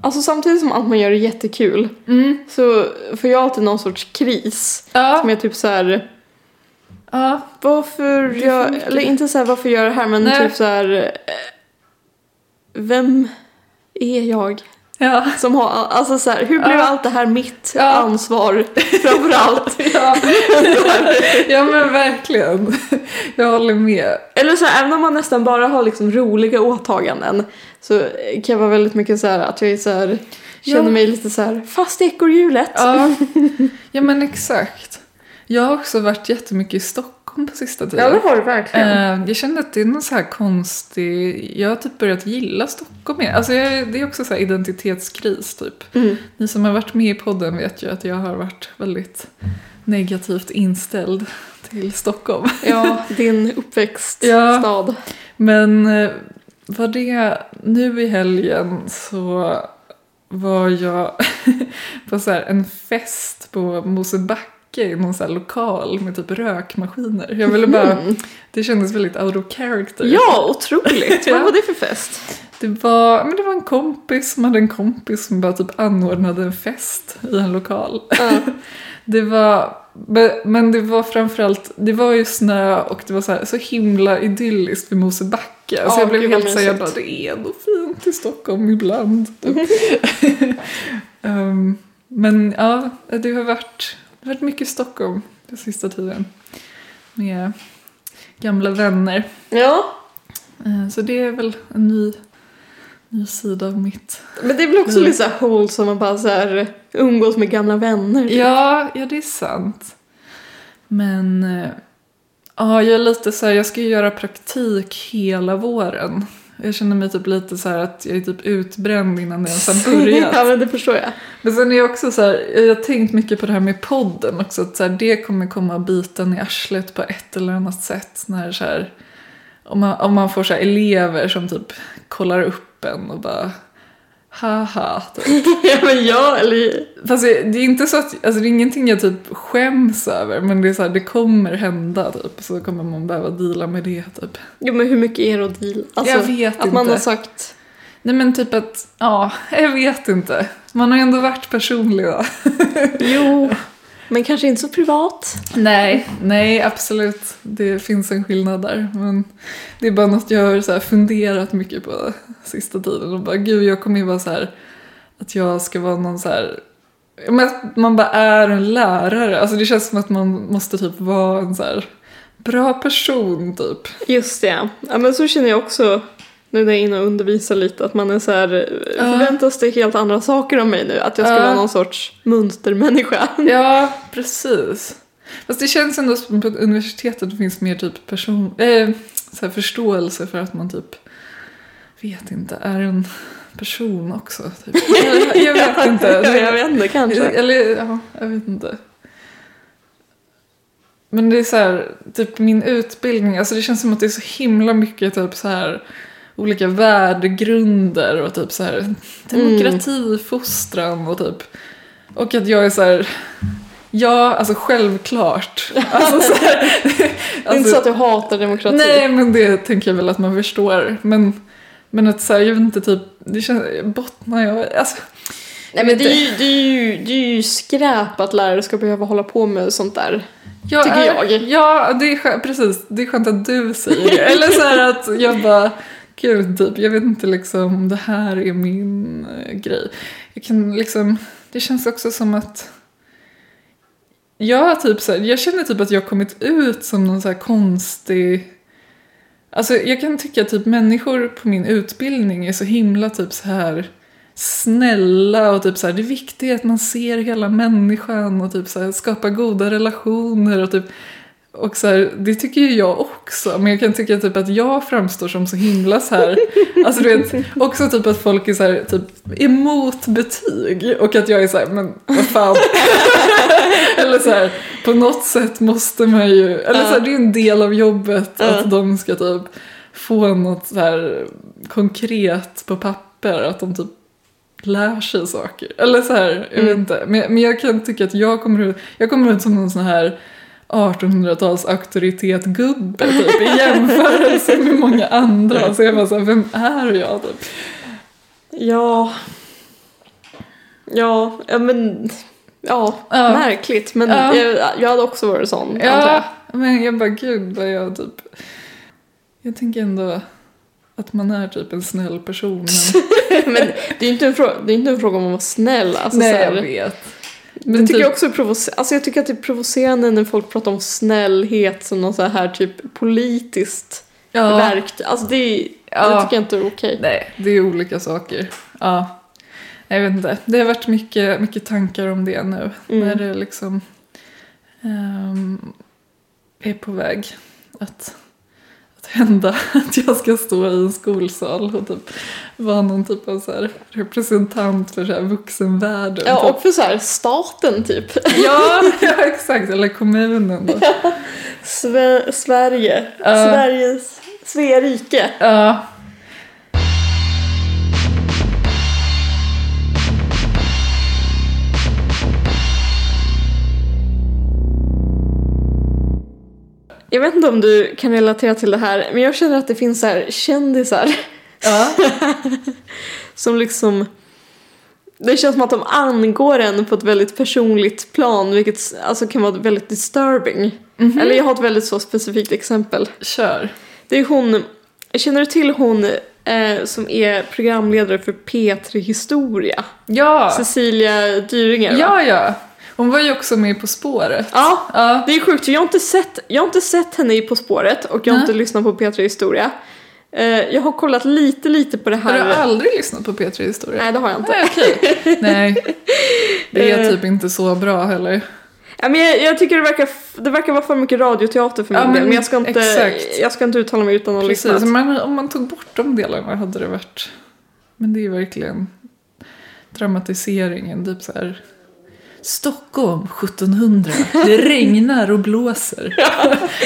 Alltså samtidigt som att man gör det jättekul Mm. så får jag alltid någon sorts kris. Ja, Som är typ så här. ja, Varför är gör, eller inte så här varför gör jag det här men Nej. typ så här. eh, Vem är jag? Ja. Som har, alltså så här, hur blev Ja. allt det här mitt Ja. ansvar framförallt? Ja. ja men verkligen. Jag håller med. Eller så här, även om man nästan bara har liksom roliga åtaganden så kan jag vara väldigt mycket så här att jag så här, känner mig lite så här fast i ekorrhjulet. Ja. ja men exakt. Jag har också varit jättemycket i Stockholm på sista tiden. Ja, det har du verkligen. Eh, jag kände att det är någon så här konstig... Jag har typ börjat gilla Stockholm mer. Alltså jag, det är också så här identitetskris typ. Mm. Ni som har varit med i podden vet ju att jag har varit väldigt negativt inställd till Stockholm. Ja, din uppväxtstad. Ja. Men eh, var det nu i helgen så var jag på så en fest på Mosebacke i någon så här lokal med typ rökmaskiner. Jag ville bara, det kändes väldigt out of character. Ja, otroligt. Vad var det för fest? Det var, men det var en kompis som hade en kompis som bara typ anordnade en fest i en lokal. Ja. Det var, men det var framförallt, det var ju snö och det var så, här, så himla idylliskt vid Mosebacke. Alltså Ja, jag blev gud helt såhär, jag bara, mysigt. det är ändå fint i Stockholm ibland. Ehm, men ja, det har varit, har varit mycket Stockholm den sista tiden. Med gamla vänner. ja, Eh, Så det är väl en ny, ny sida av mitt. men det är väl också lite så här wholesome att bara så här umgås med gamla vänner. Ja, ja det är sant. Men eh, ja, jag är lite så här, jag ska ju göra praktik hela våren. Jag känner mig typ lite så här att jag är typ utbränd innan det ens har börjat. ja, men det förstår jag. Men sen är jag också så här, jag har tänkt mycket på det här med podden också. Att så här, det kommer komma biten i arslet på ett eller annat sätt. När så här, om man, om man får så här elever som typ kollar upp en och bara haha. Typ. ja men ja, eller Fast det är inte så att, alltså det är ingenting jag typ skäms över men det är så här, det kommer hända typ. Så kommer man behöva deala med det typ. Jo men hur mycket är det att deal? Alltså, Jag vet att man inte. har sagt Nej men typ att, ja, jag vet inte. Man har ändå varit personlig då. jo, men kanske inte så privat. Nej, nej absolut. Det finns en skillnad där. Men det är bara något jag har så funderat mycket på sista tiden. Och bara, gud jag kommer ju vara så här att jag ska vara någon så här Ja, men att man bara är en lärare. Alltså det känns som att man måste typ vara en så här bra person typ. Just det, ja men så känner jag också nu när jag är inne och undervisar lite att man är så här, Ja. förväntas det helt andra saker av mig nu? Att jag ska Ja. vara någon sorts muntermänniska. Ja, precis. Fast det känns ändå som på universitetet finns mer typ person, eh, så förståelse för att man typ, vet inte, är en person också. Typ. Jag, jag vet inte. ja, jag vet inte, kanske. Eller, ja, jag vet inte. Men det är så här, typ min utbildning, alltså det känns som att det är så himla mycket typ så här olika värdegrunder och typ så här demokratifostran och typ och att jag är så här ja, alltså självklart. Alltså, så här, det är inte alltså- så att du hatar demokrati. Nej, men det tänker jag väl att man förstår. Men, men att så här, jag vet inte, typ, det känns, bottnar jag alltså, Nej men det är, ju, det, är ju, det är ju skräp att lärare ska behöva hålla på med sånt där. jag Tycker är, jag. Ja, det är skönt, precis. Det är skönt att du säger det. Eller så här att jag bara, gud, typ, jag vet inte liksom om det här är min eh, grej. Jag kan liksom, det känns också som att jag, typ så här, jag känner typ att jag har kommit ut som någon så här konstig Alltså jag kan tycka att typ människor på min utbildning är så himla typ så här snälla och typ så här det viktiga är att man ser hela människan och typ så här skapar goda relationer och typ och så här, det tycker ju jag också, men jag kan tycka typ att jag framstår som så himla så här, alltså du vet, också typ att folk är så här, typ emot betyg och att jag är så här, men vad fan. eller så här, på något sätt måste man ju, eller så här, det är en del av jobbet att de ska typ få något så här konkret på papper, att de typ lär sig saker. Eller så här, jag vet Mm. inte. Men, men jag kan tycka att jag kommer ut, jag kommer ut som någon sån här 1800-tals auktoritetgubbe typ, i jämförelse med många andra. Så jag bara såhär, vem är jag typ? Ja. Ja, ja men... Ja, Ja. märkligt. Men Ja. jag, jag hade också varit sån. antar jag. Ja, men jag bara gud vad jag typ... Jag tänker ändå att man är typ en snäll person. Men... Men det är inte en fråga, det är inte en fråga om att vara snäll. Alltså, Nej, jag vet. Det Men tycker typ- jag också är provocerande. Alltså jag tycker att det är provocerande när folk pratar om snällhet som någon så här typ politiskt Ja, verktyg. Alltså det, är- Ja. det tycker jag inte är okej. nej, det är olika saker. Ja. Jag vet inte. Det har varit mycket, mycket tankar om det nu. Mm. När det liksom ehm, är på väg att hända. Att jag ska stå i en skolsal och typ vara någon typ av så representant för så här vuxenvärlden. Ja, typ. och för så här staten typ. ja, ja, exakt. Eller kommunen då. Sve- Sverige. Ja. Sveriges... Svea rike. Ja. Jag vet inte om du kan relatera till det här, men jag känner att det finns så här kändisar Ja. som liksom... Det känns som att de angår en på ett väldigt personligt plan, vilket alltså, kan vara väldigt disturbing. Mhm. Eller jag har ett väldigt så specifikt exempel. Kör. Det är hon, känner du till hon eh, som är programledare för P3 Historia? Ja. Cecilia Dyringer va? Ja, ja. Hon var ju också med På spåret. Ja, Ja. det är sjukt. Jag har inte sett, jag har inte sett henne i På spåret och jag har Nej. inte lyssnat på P3 Historia. Eh, jag har kollat lite, lite på det Har här. du aldrig lyssnat på P3 Historia? Nej, det har jag inte. Nej, okej. Nej. Det är Eh. typ inte så bra heller. Ja, men jag, jag tycker det verkar, det verkar vara för mycket radioteater för min Ja, men del. Men jag ska, inte, exakt. jag ska inte uttala mig utan att ha lyssnat. men om man tog bort de delarna hade det varit... Men det är verkligen dramatiseringen, typ så här Stockholm 1700. Det regnar och blåser.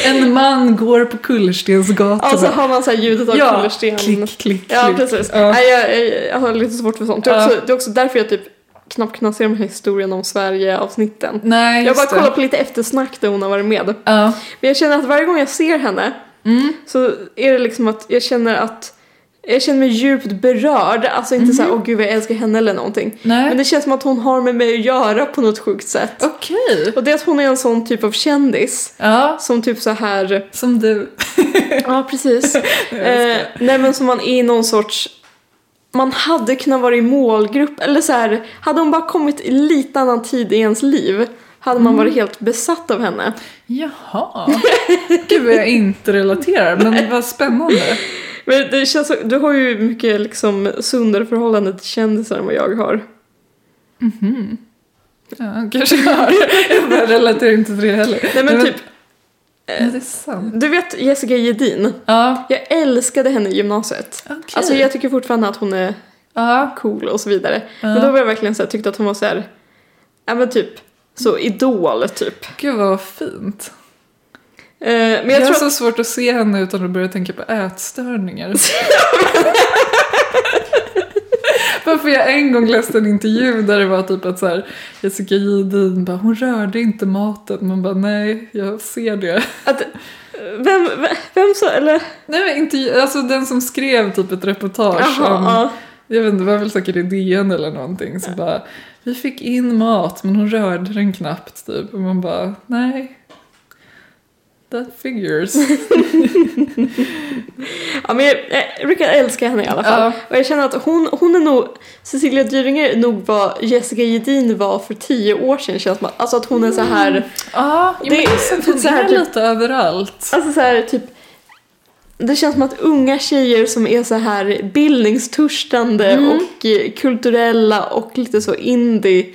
En man går på kullerstensgatorna. Och så har man så här ljudet av ja, kullersten. klick, klick, Ja, klick. precis. Ja. Nej, jag, jag, jag har lite svårt för sånt. Det är, Ja. också, det är också därför jag typ knappt kunnat se de här historien om Sverige-avsnitten. Nej, Jag bara kollar på lite eftersnack där hon har varit med. Ja. Men jag känner att varje gång jag ser henne Mm. så är det liksom att jag känner att jag känner mig djupt berörd. Alltså inte så här, åh gud vad jag älskar henne eller någonting. Mhm. Nej. Men det känns som att hon har med mig att göra på något sjukt sätt. Okej. Och det är att hon är en sån typ av kändis. Ja, Som typ så här som du. Ja, precis. eh, nej men som man är i någon sorts... Man hade kunnat vara i målgrupp, eller så här, hade hon bara kommit i lite annan tid i ens liv hade man varit helt besatt av henne. Jaha. Gud vad jag inte relaterar, men vad spännande. Men det känns, du har ju mycket liksom sundare förhållande till kändisar än vad jag har. Ja, kanske jag har. Jag relaterar inte till det heller. Nej men typ, Ja, det är sant. du vet Jessica Gedin? Ja, Jag älskade henne i gymnasiet. okej. Alltså jag tycker fortfarande att hon är Ja, cool och så vidare. Men då var jag verkligen så här, tyckte att hon var så här, ja men typ, så idol typ. gud vad fint. Eh, men jag jag har tror att så svårt att se henne utan att börja tänka på ätstörningar. Varför jag en gång läste en intervju där det var typ att så här, Jessica Jihde bara hon rörde inte maten. Man bara nej, jag ser det. Att, vem, vem, vem så, eller? Nej men intervju, alltså den som skrev typ ett reportage Jaha, om, ja. jag vet inte, det var väl säkert i DN eller någonting. Så bara, vi fick in mat men hon rörde den knappt typ. Och man bara, nej. That figures. ja men jag, jag brukar älska henne i alla fall. Ja. Och jag känner att hon, hon är nog, Cecilia Dyringer är nog vad Jessica Gedin var för tio år sedan känns att- Alltså att hon är så här, Ja, jo, Det- men det, för det så här är typ- lite överallt. alltså så här typ det känns som att unga tjejer som är så här bildningstörstande och eh, kulturella och lite så indie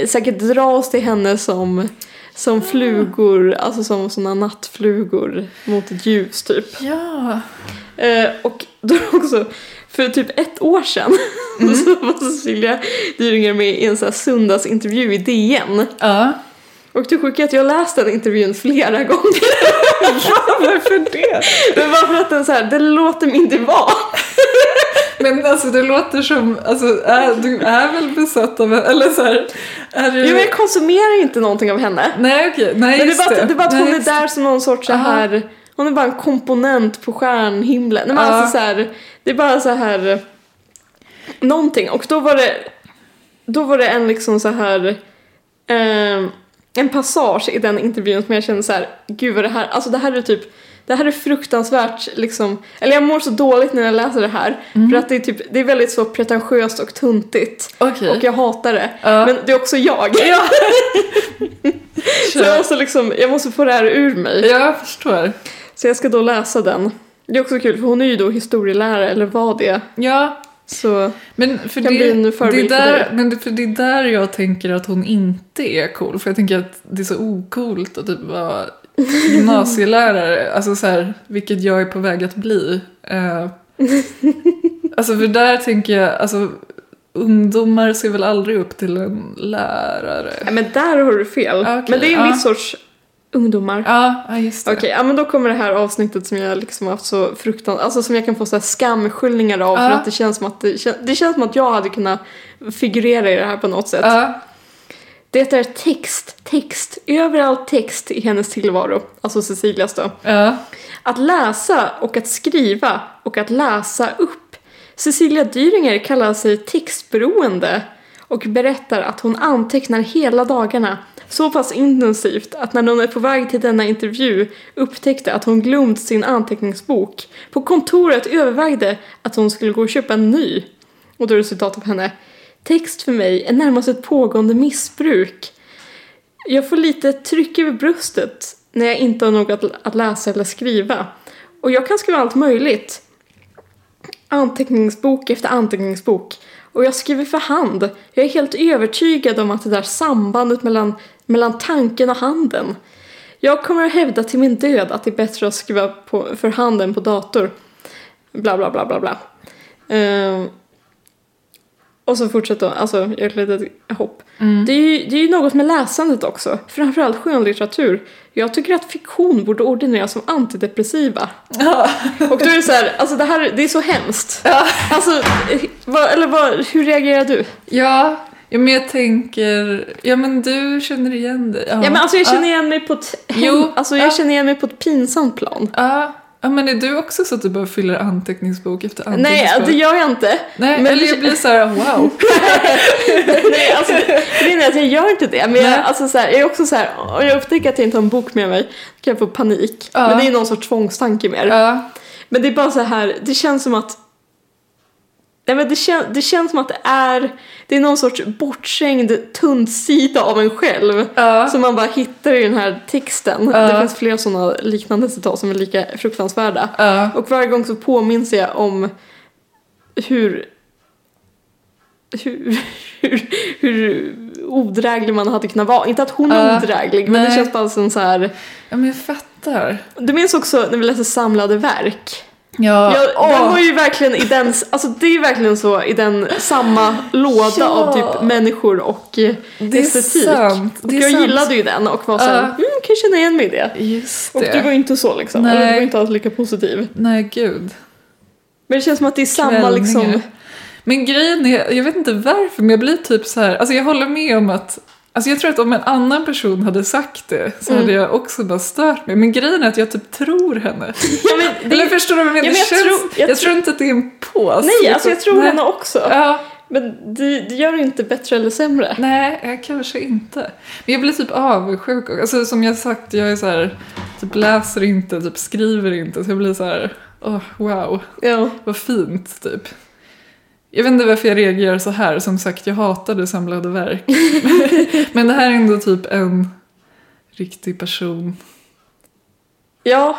eh, säkert dras till henne som, som flugor, alltså som såna nattflugor mot ett ljus typ. Ja. Eh, och då också, för typ ett år sedan så var Cecilia Dyringer med i en sån här söndagsintervju i DN. Ja. Och det sjuka är att jag läst den intervjun flera gånger. Varför det? Men bara för att den så här, det låter mig inte vara. Men alltså det låter som, alltså är, du är väl besatt av eller så här, är du... Jo, men jag konsumerar inte någonting av henne. Nej okej, nej Men det just bara, att- det är bara att Nej, hon är där som någon sorts så här, hon är bara en komponent på stjärnhimlen. Nej, men Ja. alltså så här, det är bara så här någonting. Och då var det, då var det en liksom så här eh, en passage i den intervjun som jag kände så här, gud vad det här, alltså det här är typ det här är fruktansvärt liksom, eller jag mår så dåligt när jag läser det här för att det är typ, det är väldigt så pretentiöst och tuntigt Okej. och jag hatar det. Ja. Men det är också jag. så jag måste liksom, jag måste få det här ur mig. Ja, jag förstår. Så jag ska då läsa den. Det är också kul för hon är ju då historielärare eller var det. Ja, Så men för Kan det, bli en det, förebild för dig. men det, för det är där jag tänker att hon inte är cool. För jag tänker att det är så ocoolt att typ vara gymnasielärare. Alltså så här, vilket jag är på väg att bli. Eh, alltså för där tänker jag, alltså ungdomar ser väl aldrig upp till en lärare. Nej men där har du fel. Okej, men det är en ja. viss sorts ungdomar. Ja, ja just det. Okej, ja men då kommer det här avsnittet som jag liksom haft så fruktansvärt, alltså som jag kan få så här skamskyllningar av för Ja. att det känns som att det, det känns som att jag hade kunnat figurera i det här på något sätt. Ja, Det är text, text, överallt text i hennes tillvaro, alltså Cecilias då. ja. Att läsa och att skriva och att läsa upp. Cecilia Dyringer kallar sig textberoende och berättar att hon antecknar hela dagarna så pass intensivt att när hon är på väg till denna intervju upptäckte att hon glömt sin anteckningsbok. På kontoret övervägde att hon skulle gå och köpa en ny. Och då är det citat av henne. Text för mig är närmast ett pågående missbruk. Jag får lite tryck över bröstet när jag inte har något att, läsa eller skriva. Och jag kan skriva allt möjligt. Anteckningsbok efter anteckningsbok. Och jag skriver för hand. Jag är helt övertygad om att det där sambandet mellan, mellan tanken och handen. Jag kommer att hävda till min död att det är bättre att skriva på, för hand än på dator. Bla bla bla bla bla. Uh, och så fortsätter hon, alltså jag ett litet hopp. Mm. Det, är ju, det är ju något med läsandet också. Framförallt skönlitteratur. Jag tycker att fiktion borde ordineras som antidepressiva. Ja. Och då är det så här, alltså det här, det är så hemskt. Ja. Alltså, vad, eller vad, hur reagerar du? Ja, ja, men jag tänker... Ja, men du känner igen det. Ja men alltså jag känner igen mig på ett, hem, Jo, alltså jag ja. känner igen mig på ett pinsamt plan. Ja. Ja, men är du också så att du bara fyller anteckningsbok efter anteckningsbok? Nej, det gör jag inte. Nej, men eller det- jag blir så här, wow. Nej, alltså, grejen är att jag gör inte det. Men jag, alltså, så här, jag är också så här, om jag upptäcker att jag inte har en bok med mig kan jag få panik. Ja. Men det är någon sorts tvångstanke mer. Ja, Men det är bara så här, det känns som att Nej, men det, kän, det känns som att det är, det är någon sorts bortträngd tunnsida av en själv. Ja. Som man bara hittar i den här texten. Ja. Det finns flera sådana liknande citat som är lika fruktansvärda. ja, Och varje gång så påminns jag om hur hur, hur, hur odräglig man hade kunnat vara. Inte att hon är odräglig, men det nej. känns bara som så här. ja, men jag fattar. Du minns också när vi läste samlade verk? Ja, Ja, den var ju verkligen i den, alltså det är verkligen så i den samma låda Ja. av typ människor och eh, Det estetik. sant, Och jag sant. gillade ju den och var såhär, Ja. mm, kan jag känna igen mig i det. Just Och det. du var ju inte så liksom, Nej. eller du var inte alls lika positiv. Nej, gud. Men det känns som att det är samma Kvällningar. liksom, Men grejen är, jag vet inte varför, men jag blir typ så här, alltså jag håller med om att Alltså jag tror att om en annan person hade sagt det så Mm. hade jag också bara stört mig. Men grejen är att jag typ tror henne. ja, men det, Eller förstår du vad jag menar? Ja, men jag känns, tror- jag, jag tror inte att det är en pås. nej alltså jag tror nej. henne också. Ja, Men det, det gör det inte bättre eller sämre. nej, jag kanske inte. Men jag blir typ avundsjuk. Alltså som jag sagt, jag är så här, typ läser inte, typ skriver inte. Så jag blir så här, åh wow, Ja. vad fint typ. Jag vet inte varför jag reagerar så här. Som sagt, jag hatade samlade verk. Men det här är ändå typ en riktig person. ja.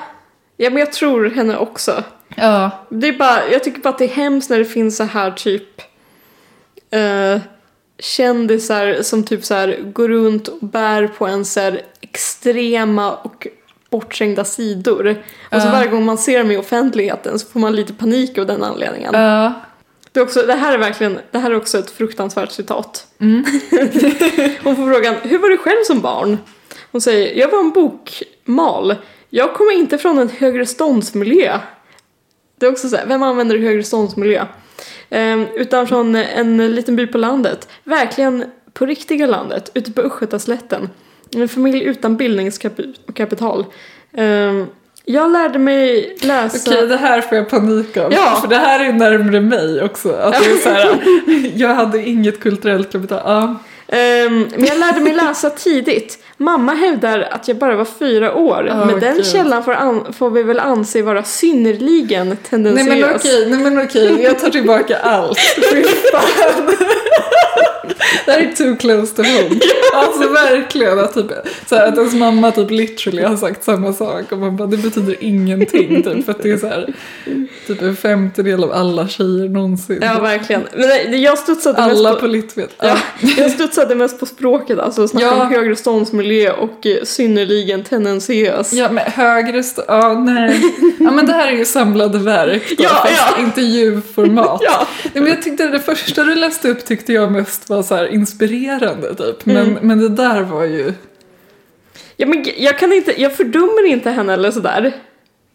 Ja men jag tror henne också. Ja, Det är bara, jag tycker bara att det är hemskt när det finns så här typ eh, kändisar som typ så här går runt och bär på en så här extrema och bortträngda sidor. Och så varje gång man ser dem i offentligheten så får man lite panik av den anledningen. ja, Det, också, det här är verkligen, det här är också ett fruktansvärt citat. Mm. Hon får frågan, hur var du själv som barn? Hon säger, jag var en bokmal. Jag kommer inte från en högre ståndsmiljö. Det är också så här, vem använder högre ståndsmiljö? Ehm, utan från en liten by på landet. Verkligen på riktiga landet, ute på Östgötaslätten. En familj utan bildningskapital. Ehm, jag lärde mig läsa... Okej, det här får jag panik av. Ja. För det här är närmare mig också. Att det är så här, jag hade inget kulturellt kapital. Ja. Ehm, men jag lärde mig läsa tidigt. Mamma hävdar att jag bara var fyra år. Åh, men den Gud. källan får, får vi väl anse vara synnerligen Nej tendensiös. men okej, nej men okej, jag tar tillbaka allt. Fy fan. Det här är too close to home. Alltså verkligen att, typ, så här, att ens mamma typ literally har sagt samma sak och man bara det betyder ingenting typ för att det är så här typ en femtedel av alla tjejer någonsin. Ja, verkligen. Men nej, jag studsade alla mest på på... Litvet. Ja, jag studsade mest på språket, alltså snacka Ja. om högre ståndsmiljö och eh, synnerligen tendensiös. Ja, men högre Ja, nej. Ja, men det här är ju samlade verk då, Ja, fast ja. intervjuformat. Ja. Nej, men jag tyckte det första du läste upp tyckte jag mest var så här inspirerande typ. Men, Mm. men det där var ju... ja, men jag kan inte, jag fördömer inte henne eller sådär.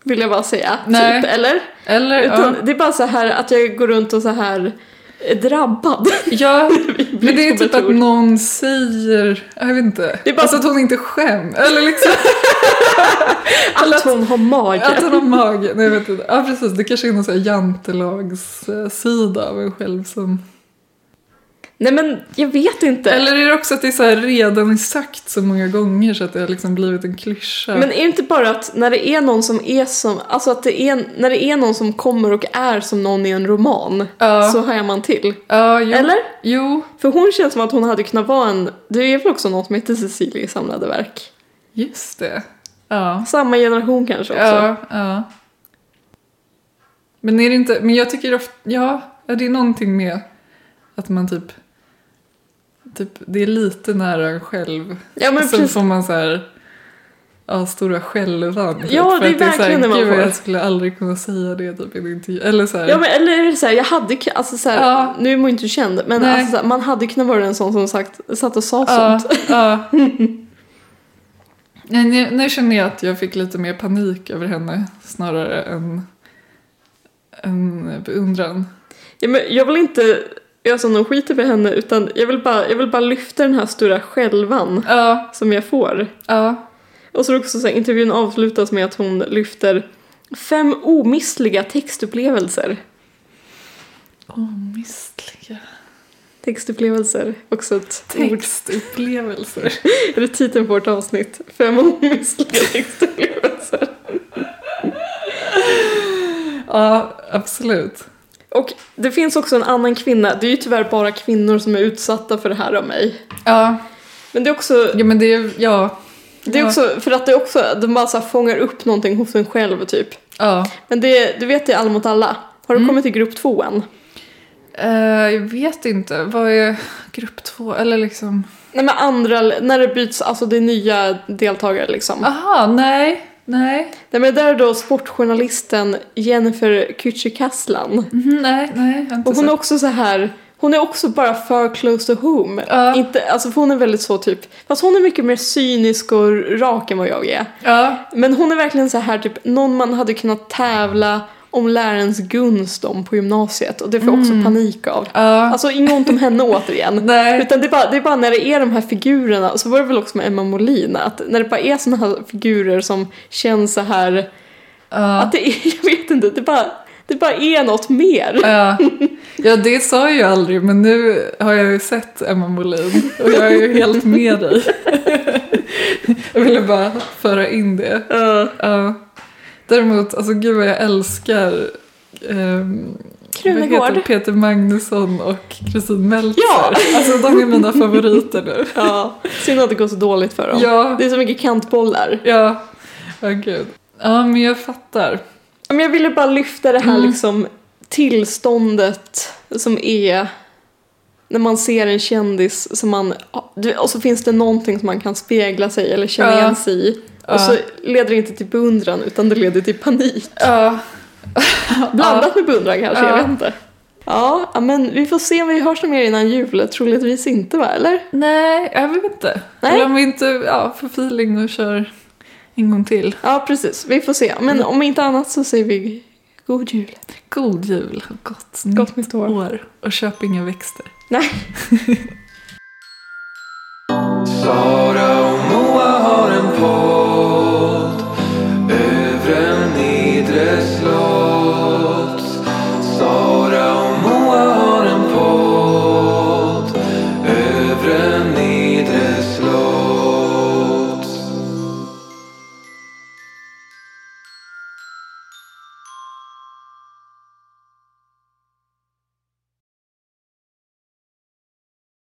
Vill jag bara säga. Nej. Typ, eller? Eller Utan ja. det är bara så här att jag går runt och så här är drabbad. ja, men det är typ att någon säger, jag vet inte, Det är bara- alltså att hon inte skäm. Eller liksom Att hon har mage. att hon har mage. Nej, jag vet inte. Ja precis, det kanske är någon sån här jantelagssida av en själv som... Nej men jag vet inte. Eller är det också att det är så här redan sagt så många gånger så att det har liksom blivit en klyscha? Men är det inte bara att när det är någon som är som, alltså att det är, när det är någon som kommer och är som någon i en roman Ja. så hajar man till. Ja, jo. Eller? Jo, För hon känns som att hon hade kunnat vara en, det är väl också någon som heter Cecilia i Samlade Verk. just det. Ja. Samma generation kanske också. Ja. Men är det inte, men jag tycker ofta, ja, ja, det är någonting med att man typ, typ, det är lite nära en själv. Ja, men precis. får man så här, ja, stora skälvan. typ. Ja, det är verkligen det man får. jag skulle aldrig kunna säga det typ, i en intervju. Eller så här, Ja, men eller är det så här, jag hade alltså så här, Ja. nu är man ju inte känd, men alltså, här, man hade kunnat vara en sån som sagt, satt och sa ja, sånt. ja. Nu, nu känner jag att jag fick lite mer panik över henne snarare än, än beundran. Ja, men jag vill inte ösa någon skit över henne, utan jag vill, bara, jag vill bara lyfta den här stora skälvan Ja, som jag får. ja. Och så också så här, intervjun avslutas med att hon lyfter fem omissliga textupplevelser. Omistliga Textupplevelser, också ett ord. textupplevelser. Är det titeln på vårt avsnitt? Fem omissliga textupplevelser. Ja, absolut. Och det finns också en annan kvinna, det är ju tyvärr bara kvinnor som är utsatta för det här av mig. Ja, Men det är också, ja men det är, ja. det är ja. också för att det är också, de bara så här fångar upp någonting hos en själv typ. Ja. Men det, du vet det är alla mot alla. Har Mm. du kommit till grupp två än? Eh, jag vet inte, vad är grupp två? Eller liksom... Nej men andra, när det byts, alltså det är nya deltagare liksom. Aha, nej, nej. Nej men där är då sportjournalisten Jennifer Kücükaslan. Mhm, nej, nej, Och hon är också så här, hon är också bara för close to home. Ja. Inte, alltså hon är väldigt så typ, fast hon är mycket mer cynisk och rak än vad jag är. Ja, Men hon är verkligen så här typ, någon man hade kunnat tävla om lärarens gunst om på gymnasiet och det får jag också panik av. Mm. ja. Alltså inget ont om henne återigen. Nej. Utan det är, bara, det är bara när det är de här figurerna, så var det väl också med Emma Molin, att när det bara är såna här figurer som känns så här, Ja. att det är, jag vet inte, det bara, det bara är något mer. Ja. ja, det sa jag ju aldrig, men nu har jag ju sett Emma Molin och jag är ju helt med dig. Jag ville bara föra in det. Ja. Däremot, alltså gud vad jag älskar um, Krunegård. Peter Magnusson och Kristin Meltzer. Ja. Alltså de är mina favoriter nu. Ja, synd att det går så dåligt för dem. Ja, Det är så mycket kantbollar. ja. Ja, gud. Ja, men jag fattar. Men jag ville bara lyfta det här Mm. liksom tillståndet som är när man ser en kändis som man, och så finns det någonting som man kan spegla sig eller känna Ja. igen sig i. Ja. Och så leder det inte till beundran utan det leder till panik. Ja. Blandat med beundran kanske, jag Ja. vet inte. Ja, men vi får se om vi hörs mer innan jul. Troligtvis inte va, eller? Nej, jag vet inte. Nej. Eller om vi inte ja, får feeling och kör en gång till. Ja, precis. Vi får se. Men om inte annat så säger vi god jul. God jul och gott, Gott nytt år. år. Och köp inga växter. Nej.